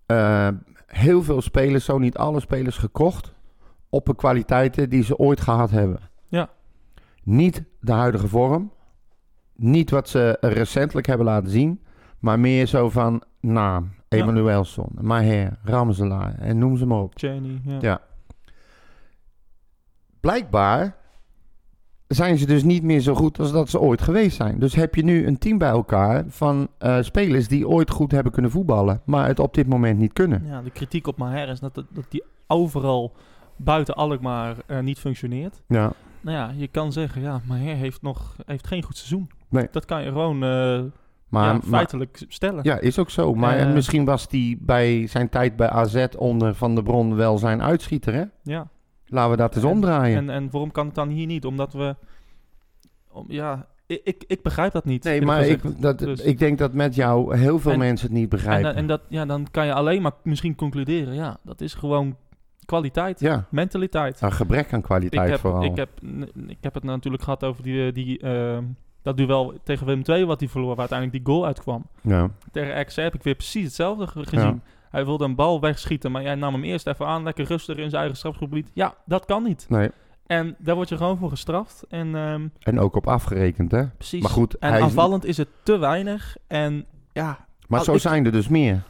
eh, heel veel spelers, zo niet alle spelers, gekocht op de kwaliteiten die ze ooit gehad hebben. Ja. Niet de huidige vorm, niet wat ze recentelijk hebben laten zien, maar meer zo van naam, Ja. Emanuelson, Maher, Ramselaar en noem ze maar op. Cheney, ja. Ja. Blijkbaar zijn ze dus niet meer zo goed als dat ze ooit geweest zijn. Dus heb je nu een team bij elkaar van eh, spelers die ooit goed hebben kunnen voetballen, maar het op dit moment niet kunnen. Ja, de kritiek op Maher is dat, dat die overal buiten Alkmaar eh, niet functioneert. Ja, Nou ja, je kan zeggen, ja, Maher heeft nog heeft geen goed seizoen. Nee. Dat kan je gewoon eh, maar, ja, maar- feitelijk stellen. ja, is ook zo. Maar En, misschien was die bij zijn tijd bij AZ onder Van der Bron wel zijn uitschieter, hè? Ja. Laten we dat eens En- omdraaien. En, en waarom kan het dan hier niet? Omdat we... Om, ja, ik, ik, ik begrijp dat niet. nee, maar ik, dat, Dus- ik denk dat met jou heel veel En- mensen het niet en, begrijpen. eh, en dat, ja, dan kan je alleen maar misschien concluderen. Ja, dat is gewoon kwaliteit. ja, Mentaliteit. een gebrek aan ik, kwaliteit heb, vooral. ik, heb, ik heb het natuurlijk gehad over die, die, eh, dat duel tegen Willem II wat hij verloor. Waar uiteindelijk die goal uitkwam. ja. Tegen RKC heb ik weer precies hetzelfde ge- gezien. Hij wilde een bal wegschieten, maar jij nam hem eerst even aan. Lekker rustig in zijn eigen strafgebied. Ja, dat kan niet. Nee, En daar word je gewoon voor gestraft. En ehm, en ook op afgerekend, hè? precies. Maar goed, en hij aanvallend is het te weinig. En ja, Maar Al- zo ik- zijn er dus meer.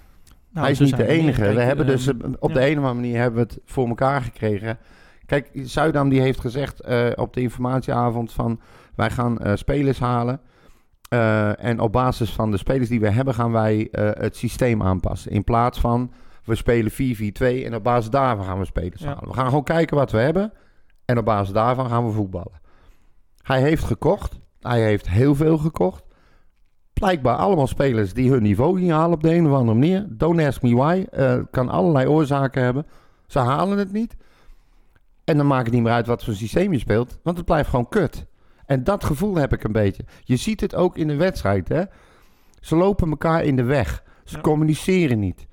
nou, hij is niet de meer. enige. Kijk, we hebben ehm, dus eh, op ja. de een of andere manier hebben we het voor elkaar gekregen. Kijk, Zuidam die heeft gezegd eh, op de informatieavond van wij gaan eh, spelers halen. Eh, en op basis van de spelers die we hebben gaan wij eh, het systeem aanpassen. In plaats van we spelen 4-4-2 en op basis daarvan gaan we spelers Ja. halen. We gaan gewoon kijken wat we hebben en op basis daarvan gaan we voetballen. Hij heeft gekocht. Hij heeft heel veel gekocht. Blijkbaar allemaal spelers die hun niveau niet halen op de een of andere manier. Don't ask me why. Eh, kan allerlei oorzaken hebben. Ze halen het niet. En dan maakt het niet meer uit wat voor systeem je speelt. Want het blijft gewoon kut. En dat gevoel heb ik een beetje. Je ziet het ook in de wedstrijd. Hè? Ze lopen elkaar in de weg. Ze Ja. communiceren niet.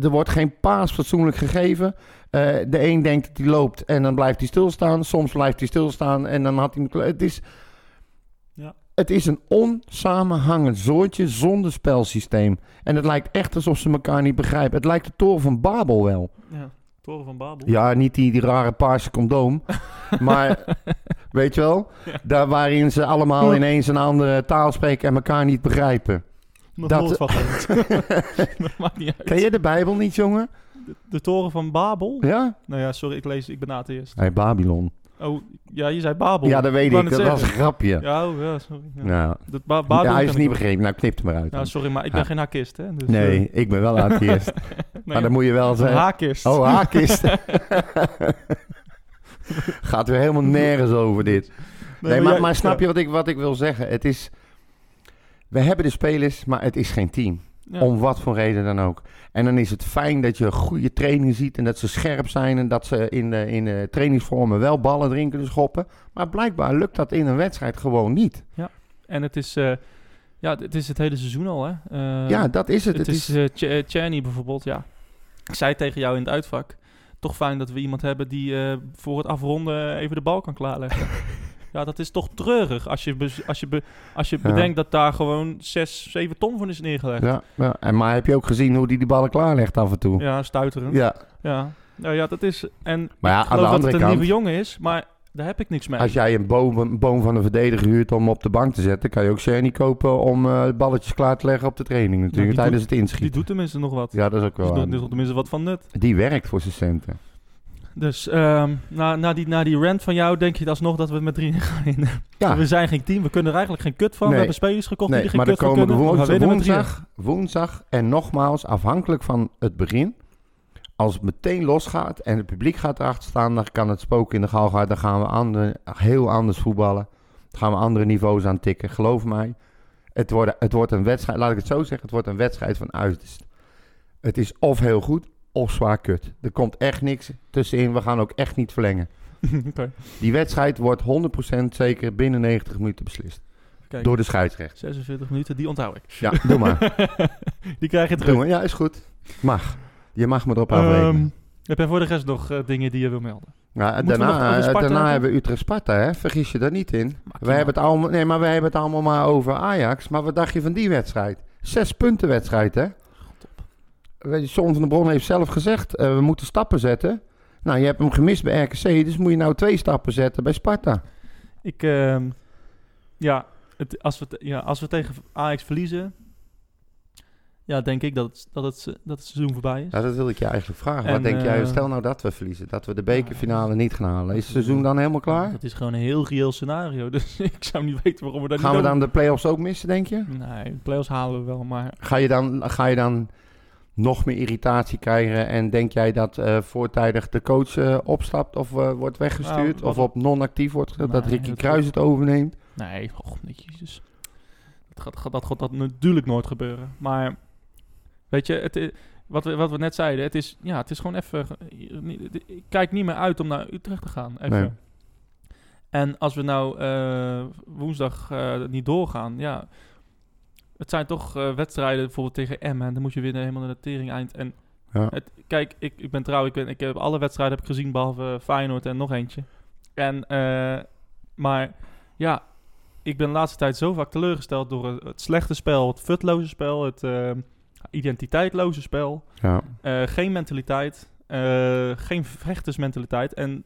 Er wordt geen paas fatsoenlijk gegeven. Eh, de een denkt dat hij loopt en dan blijft hij stilstaan. Soms blijft hij stilstaan en dan had hij... Het is, Ja. het is een onsamenhangend zoortje zonder spelsysteem. En het lijkt echt alsof ze elkaar niet begrijpen. Het lijkt de toren van Babel wel. Ja, Toren van Babel. Ja, niet die, die rare paarse condoom. maar weet je wel? Daar waarin ze allemaal ineens een andere taal spreken en elkaar niet begrijpen. Nog dat- nooit. Dat maakt niet uit. Ken je de Bijbel niet, jongen? De, de Toren van Babel? Ja? Nou ja, sorry, ik lees, ik ben atheïst. Nee, Babylon. Oh, ja, je zei Babel. Ja, dat weet ik. Dat was een grapje. Ja, oh, ja, sorry. Ja. Dat ba Ja, Babel hij is niet begrepen. Nou, knip eruit. Nou, dan. sorry, maar ik ben geen hakist, hè. Dus, nee, eh, ik ben wel nee, maar dan moet je wel zeggen... haakist. Oh, haakist. Gaat weer helemaal nergens over dit. Nee, maar, jij- maar snap ja. je wat ik, wat ik wil zeggen? Het is... We hebben de spelers, maar het is geen team. Ja. Om wat voor reden dan ook. En dan is het fijn dat je goede training ziet en dat ze scherp zijn en dat ze in de, in de trainingsvormen wel ballen erin kunnen schoppen. Maar blijkbaar lukt dat in een wedstrijd gewoon niet. En het is, eh, ja, het is het hele seizoen al, hè. Eh, ja, dat is het. Het, Het, is, is, eh, Ch- bijvoorbeeld, ja. Ik zei tegen jou in het uitvak. Toch fijn dat we iemand hebben die eh, voor het afronden even de bal kan klaarleggen. Ja, dat is toch treurig als je, als je, be- als je Ja. bedenkt dat daar gewoon 6, 7 ton van is neergelegd. Ja, Ja, ja. En, maar heb je ook gezien hoe die die ballen klaarlegt af en toe? stuiterend. Ja. Ja. Nou ja, dat is... En Maar ja, ik aan de geloof dat het een kant, nieuwe jongen is, maar daar heb ik niks mee. als jij een boom, een boom van een verdediger huurt om op de bank te zetten, kan je ook Sherny kopen om eh, balletjes klaar te leggen op de training natuurlijk, die tijdens het Die inschieten. doet tenminste nog wat. Ja, dat is ook Die wel doet, die doet tenminste wat van nut. Die werkt voor zijn centen. Dus ehm, na, na, die, na die rant van jou denk je alsnog dat we met drieën gaan winnen. Ja, We zijn geen team, we kunnen er eigenlijk geen kut van. Nee. We hebben spelers gekocht die er geen kut van kunnen. Woensdag, woensdag en nogmaals, afhankelijk van het begin, als het meteen losgaat en het publiek gaat erachter staan, dan kan het spook in de gal gaan. Dan gaan we heel anders voetballen. Dan gaan we andere niveaus aan tikken. Geloof mij, het wordt, het wordt een wedstrijd, laat ik het zo zeggen, het wordt een wedstrijd van uiterst. Het is of heel goed of zwaar kut. Er komt echt niks tussenin. We gaan ook echt niet verlengen. Die wedstrijd wordt 100% zeker binnen 90 minuten beslist. kijk. Door de scheidsrechter. 46 minuten, die onthoud ik. Ja, doe maar. Die krijg je terug. Doe maar. Ja, is goed. Mag. Je mag me erop afrekenen. Ehm, heb jij voor de rest nog eh, dingen die je wil melden? Ja, we daarna, eh, Sparta daarna hebben? we Utrecht-Sparta, hè? Vergis je daar niet in. Maak Wij hebben, het allemaal, nee, maar wij hebben het allemaal maar over Ajax. Maar wat dacht je van die wedstrijd? Zes punten wedstrijd, hè? John van der Bron heeft zelf gezegd, eh, we moeten stappen zetten. Nou, je hebt hem gemist bij RKC, dus moet je nou twee stappen zetten bij Sparta. Ik, ehm, ja, het, als, we, te- ja, als we tegen Ajax verliezen, ja, denk ik dat het, dat het, dat het seizoen voorbij is. Ja, dat wil ik je eigenlijk vragen. En, wat denk jij? eh, Stel nou dat we verliezen, dat we de bekerfinale niet gaan halen. Is het seizoen dan helemaal klaar? Het is gewoon een heel reëel scenario, dus ik zou niet weten waarom we dat Gaan we niet dan de play-offs ook missen, denk je? Nee, de play-offs halen we wel, maar Ga je dan, ga je dan nog meer irritatie krijgen en denk jij dat eh, voortijdig de coach eh, opstapt of wordt weggestuurd Nou, of op non-actief wordt gezet, dat Ricky dat- Kruis het overneemt? nee, oh, jezus. Dat gaat, gaat- dat gaat dat natuurlijk nooit gebeuren. Maar, weet je, het, wat, we, wat we net zeiden, het is, ja, het is gewoon even, ik kijk niet meer uit om naar Utrecht te gaan, even. Nee. En als we nou eh, woensdag eh, niet doorgaan, ja, het zijn toch eh, wedstrijden, bijvoorbeeld tegen Emmen, en dan moet je winnen helemaal naar de tering eind. En Ja. het, kijk, ik, ik ben trouw, ik, ben, ik heb alle wedstrijden heb ik gezien, behalve Feyenoord en nog eentje. En, eh, maar ja, ik ben de laatste tijd zo vaak teleurgesteld door het, het slechte spel, het futloze spel, het eh, identiteitloze spel. Ja. Eh, geen mentaliteit, eh, geen vechtersmentaliteit. En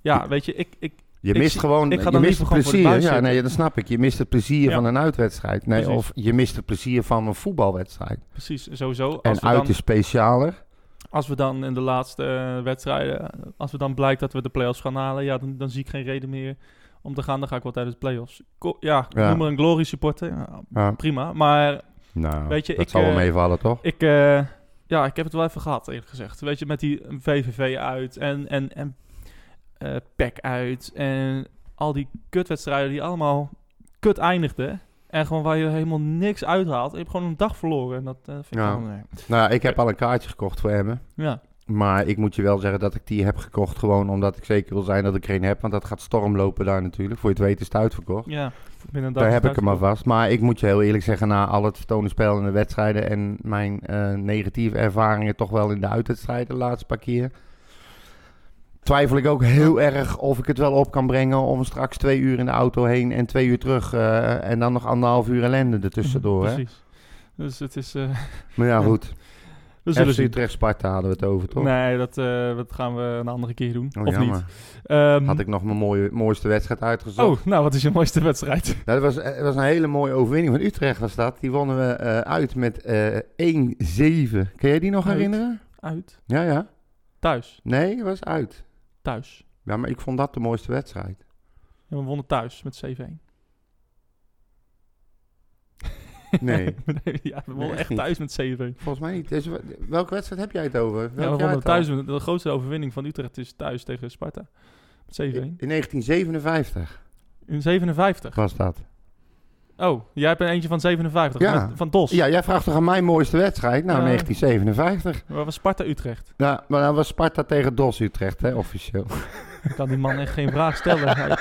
ja, weet je, ik, ik, Je mist gewoon, ik ga je mist het plezier. Ja, nee, dat snap ik. Je mist het plezier Ja. van een uitwedstrijd. Nee, Precies. of je mist het plezier van een voetbalwedstrijd. precies sowieso. En Als we, uit dan, is specialer. als we dan in de laatste eh, wedstrijden, als we dan blijkt dat we de play-offs gaan halen, ja, dan, dan zie ik geen reden meer om te gaan. Dan ga ik wel tijdens de play-offs. Ko- ja, Ja. noem maar een glory supporter. Ja. prima. Maar Nou, Weet je, dat ik, zal wel eh, meevallen, toch? Ik, eh, ja, ik heb het wel even gehad, eerlijk gezegd. Weet je, met die VVV uit en, en, en eh PEC uit en al die kutwedstrijden die allemaal kut eindigden. En gewoon waar je helemaal niks uithaalt. Je hebt gewoon een dag verloren. En dat vind ik Ja. wel... nee. Nou, ik heb al een kaartje gekocht voor Emmen. Ja, Maar ik moet je wel zeggen dat ik die heb gekocht. Gewoon omdat ik zeker wil zijn dat ik er een heb. Want dat gaat storm lopen daar natuurlijk. Voor je het weet is het uitverkocht. ja. Binnen Daar heb ik hem maar vast. Maar ik moet je heel eerlijk zeggen, na al het vertonen spel in de wedstrijden en mijn eh, negatieve ervaringen toch wel in de uitwedstrijden de laatste paar keer. Twijfel ik ook heel erg of ik het wel op kan brengen om straks twee uur in de auto heen en twee uur terug. eh, en dan nog anderhalf uur ellende ertussendoor. hè? Precies. Dus het is... eh, Maar Ja. goed. We zullen FC. Utrecht Sparta hadden we het over, toch? Nee, dat, eh, dat gaan we een andere keer doen. Oh, of jammer. niet. Ehm, Had ik nog mijn mooie, mooiste wedstrijd uitgezocht. oh, nou, wat is je mooiste wedstrijd? Nou, dat was, het was een hele mooie overwinning van Utrecht was dat. Die wonnen we eh, uit met eh 1-7. Kun je die nog Uit. herinneren? Uit. Ja, ja. Thuis. Nee, het was uit. Thuis. Ja, maar ik vond dat de mooiste wedstrijd. En we wonnen thuis met 7-1. Nee, nee, ja, we wonnen echt thuis met 7-1. volgens mij niet. Dus, welke wedstrijd heb jij het over? Ja, we jaar wonnen thuis. met- De grootste overwinning van Utrecht is thuis tegen Sparta. Met 7-1. In 1957 In 57. was dat. Oh, jij hebt een eentje van 57. Ja. met- van DOS. Ja, jij vraagt toch aan mijn mooiste wedstrijd? Nou, Ja. 1957. Waar was Sparta Utrecht? Ja, maar dat was Sparta tegen DOS Utrecht, hè, officieel. Ik kan die man echt geen vraag stellen. Hij,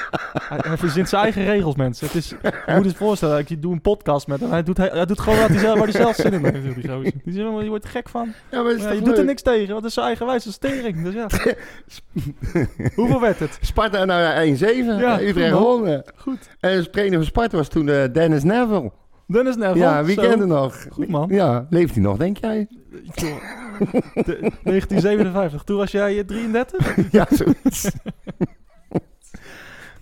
hij, hij verzint zijn eigen regels, mensen. Het is, je moet je voorstellen, ik doe een podcast met hem. Hij doet, hij, hij doet gewoon wat hij zelf, waar hij zelf zin in heeft. Die, die, "Maar je wordt er gek van. Ja, maar is Ja, toch je doet er niks tegen, want het is zijn eigenwijze stering. Dus ja. Hoeveel werd het? Sparta nou 1-7. Ja, Utrecht gewonnen. Goed. En de trainer van Sparta was toen eh, Dennis Neville. Dennis Neville. ja, wie kent hem nog? Goed, man. Ja, leeft hij nog, denk jij? De- 1957, toen was jij eh, 33? ja, zoiets. Oh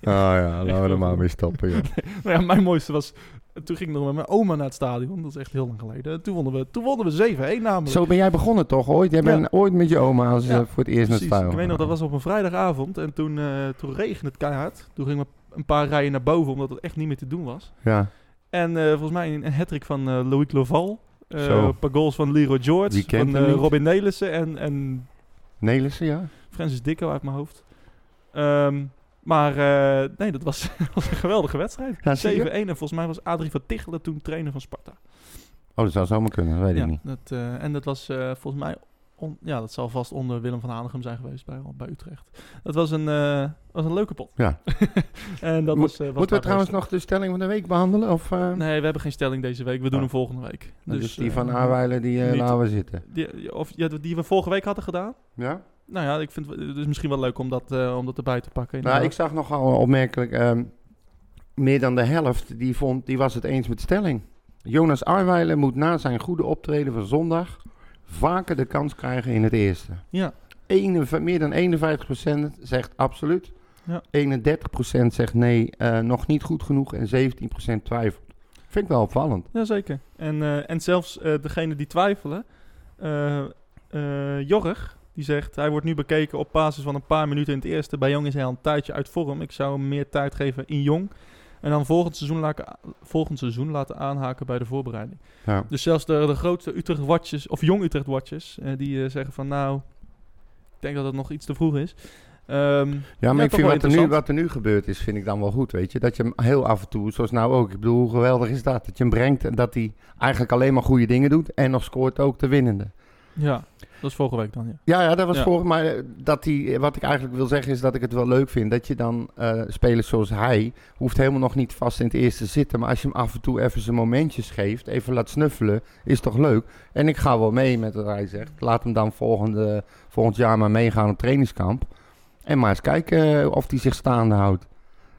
ja, laten we er maar mee stoppen. Nou ja, mijn mooiste was... Toen ging ik nog met mijn oma naar het stadion. Dat is echt heel lang geleden. Toen wonnen we, toen wonnen we 7-1 namelijk. Zo ben jij begonnen toch ooit? Jij Ja. bent ooit met je oma als, Ja, eh, voor het eerst naar het stadion. Ik weet nog, dat was op een vrijdagavond. En toen, eh toen regende het keihard. Toen gingen we een paar rijen naar boven, omdat het echt niet meer te doen was. Ja, En eh, volgens mij een, een hat van eh Loïc Loval. Een paar goals van Leroy George. Van niet? Robin Nelissen en, en Nelissen, ja. Francis Dicko uit mijn hoofd. Ehm, maar nee, dat was, was een geweldige wedstrijd. 7-1. Ja, zie je? En volgens mij was Adrie van Tichelen toen trainer van Sparta. Oh, dat zou zomaar kunnen, dat weet ik Ja, niet. dat, en dat was volgens mij... on- ja, dat zal vast onder Willem van Hanegem zijn geweest bij, bij Utrecht. Dat was een, eh, was een leuke pot. Ja. en dat Mo- was, eh, was Moeten we trouwens nog de stelling van de week behandelen? Of, eh, Nee, we hebben geen stelling deze week. We doen Oh. hem volgende week. dus, die eh, van Aarweiler, die niet. laten we zitten. Die, of, ja, die we vorige week hadden gedaan. Ja? Nou ja, ik vind het is misschien wel leuk om dat, om dat erbij te pakken. Nou, ik zag nogal opmerkelijk, ehm, meer dan de helft, die, vond, die was het eens met stelling. Jonas Arweiler moet na zijn goede optreden van zondag vaker de kans krijgen in het eerste. Ja, Ene- meer dan 51% zegt absoluut. Ja. 31% zegt nee, eh, nog niet goed genoeg. En 17% twijfelt. Vind ik wel opvallend. Jazeker. En, eh, en zelfs eh degene die twijfelen, Jorg, die zegt... Hij wordt nu bekeken op basis van een paar minuten in het eerste. Bij Jong is hij al een tijdje uit vorm. Ik zou hem meer tijd geven in Jong. En dan volgend seizoen, laten, volgend seizoen laten aanhaken bij de voorbereiding. Ja. Dus zelfs de, de grootste Utrecht-watches, of Jong Utrecht-watches... eh, die eh, zeggen van nou, ik denk dat het nog iets te vroeg is. Ehm, Ja, maar ik vind wat er, nu, wat er nu gebeurd is, vind ik dan wel goed, weet je. Dat je hem heel af en toe, zoals nou ook, ik bedoel, hoe geweldig is dat? Dat je hem brengt en dat hij eigenlijk alleen maar goede dingen doet en nog scoort ook de winnende. ja, dat is vorige week dan, ja. Ja, ja, dat was Ja. vorig, maar eh, dat hij, wat ik eigenlijk wil zeggen is dat ik het wel leuk vind dat je dan eh, spelers zoals hij, hoeft helemaal nog niet vast in het eerste te zitten, maar als je hem af en toe even zijn momentjes geeft, even laat snuffelen, is toch leuk? En ik ga wel mee met wat hij zegt. Laat hem dan volgende, volgend jaar maar meegaan op trainingskamp. En maar eens kijken eh, of hij zich staande houdt.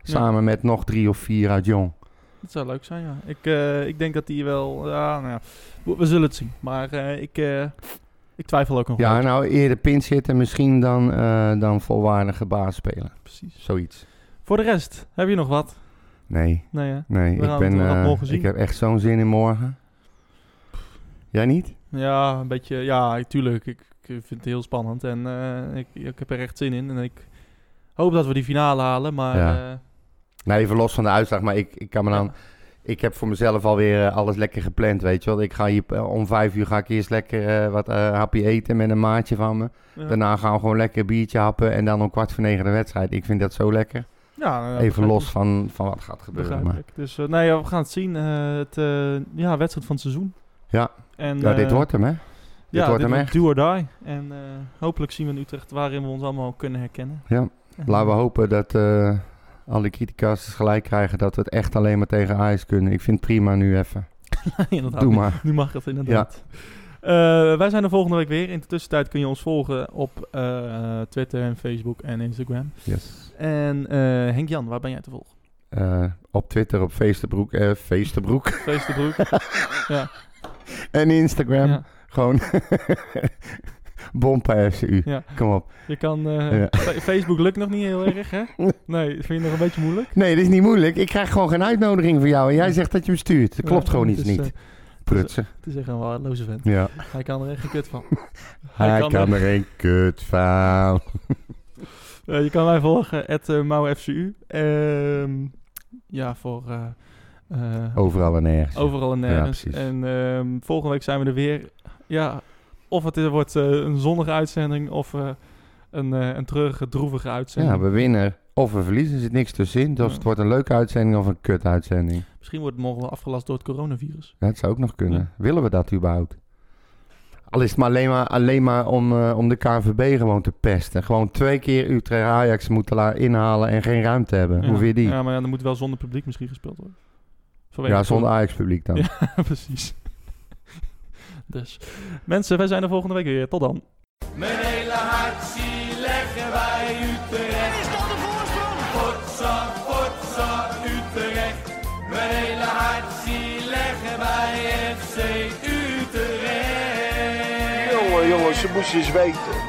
Samen met nog drie of vier uit Jong. Dat zou leuk zijn, ja. Ik, eh, ik denk dat hij wel... Ja, nou ja, we, we zullen het zien. Maar eh, ik, eh, ik twijfel ook nog Ja, nou eerder pin zitten misschien dan, eh, dan volwaardige baas spelen. Precies. Zoiets. Voor de rest, heb je nog wat? Nee. Nee, hè? Nee, ik, ben, eh, ik heb echt zo'n zin in morgen. Jij niet? Ja, een beetje... Ja, tuurlijk. Ik, ik vind het heel spannend. En eh, ik, ik heb er echt zin in. En ik hoop dat we die finale halen. Maar Ja. Nee, even los van de uitslag, maar ik, ik kan me dan... ja. Ik heb voor mezelf alweer eh, alles lekker gepland, weet je wel. Ik ga hier eh, om vijf uur ga ik eerst lekker eh, wat hapje eten met een maatje van me. Ja. Daarna gaan we gewoon lekker een biertje happen en dan om kwart voor negen de wedstrijd. Ik vind dat zo lekker. Ja, Even los van, van wat gaat gebeuren. Maar. Dus nee, we gaan het zien. Het, ja, wedstrijd van het seizoen. Ja. En, Ja, dit wordt hem, hè? ja, wordt hem echt. do or die. En hopelijk zien we in Utrecht waarin we ons allemaal kunnen herkennen. Ja. En, Laten we hopen dat alle criticasters gelijk krijgen dat we het echt alleen maar tegen Ajax kunnen. Ik vind het prima nu even. inderdaad, Doe nu- maar. Nu mag het inderdaad. Eh, wij zijn er volgende week weer. In de tussentijd kun je ons volgen op eh, Twitter en Facebook en Instagram. Yes. En eh, Henk-Jan, waar ben jij te volgen? Op Twitter op Feesterbroek. eh Feesterbroek. Feestebroek. ja, en Instagram. ja, Gewoon Bompa FCU. ja. Kom op. Je kan... eh, Ja. Facebook lukt nog niet heel erg, hè? Nee, vind je nog een beetje moeilijk? Nee, dat is niet moeilijk. Ik krijg gewoon geen uitnodiging van jou. En jij zegt dat je me stuurt. Dat klopt gewoon iets is, niet. eh, Prutsen. Het is echt een waardeloze vent. Ja. Hij kan er echt geen kut van. Hij kan kan, er- geen kut van. Eh, je kan mij volgen, at uh, MauFCU. Ehm, ja, voor eh, Overal en nergens. overal en nergens. en ehm, volgende week zijn we er weer. Ja, of het wordt eh, een zonnige uitzending of eh, een, eh, een treurige, droevige uitzending. Ja, we winnen of we verliezen. Er zit niks tussenin. Dus Ja. het wordt een leuke uitzending of een kut uitzending. Misschien wordt het morgen wel afgelast door het coronavirus. Ja, dat zou ook nog kunnen. Ja. Willen we dat überhaupt? Al is het maar alleen maar, alleen maar om, om de KNVB gewoon te pesten. Gewoon twee keer Utrecht Ajax moeten laten inhalen en geen ruimte hebben. Ja. Hoe vind je die? Ja, Ja, maar ja, dan moet wel zonder publiek misschien gespeeld worden. Vanwege zonder Ajax publiek dan. Ja, precies. Dus, mensen, wij zijn er volgende week weer. Tot dan. Mijn hele hart zie leggen wij Utrecht. Is dat de voorsprong? Potsa, potsa, Utrecht. Mijn hele hart zie leggen wij FC Utrecht. Jongen, jongens, ze moesten eens weten.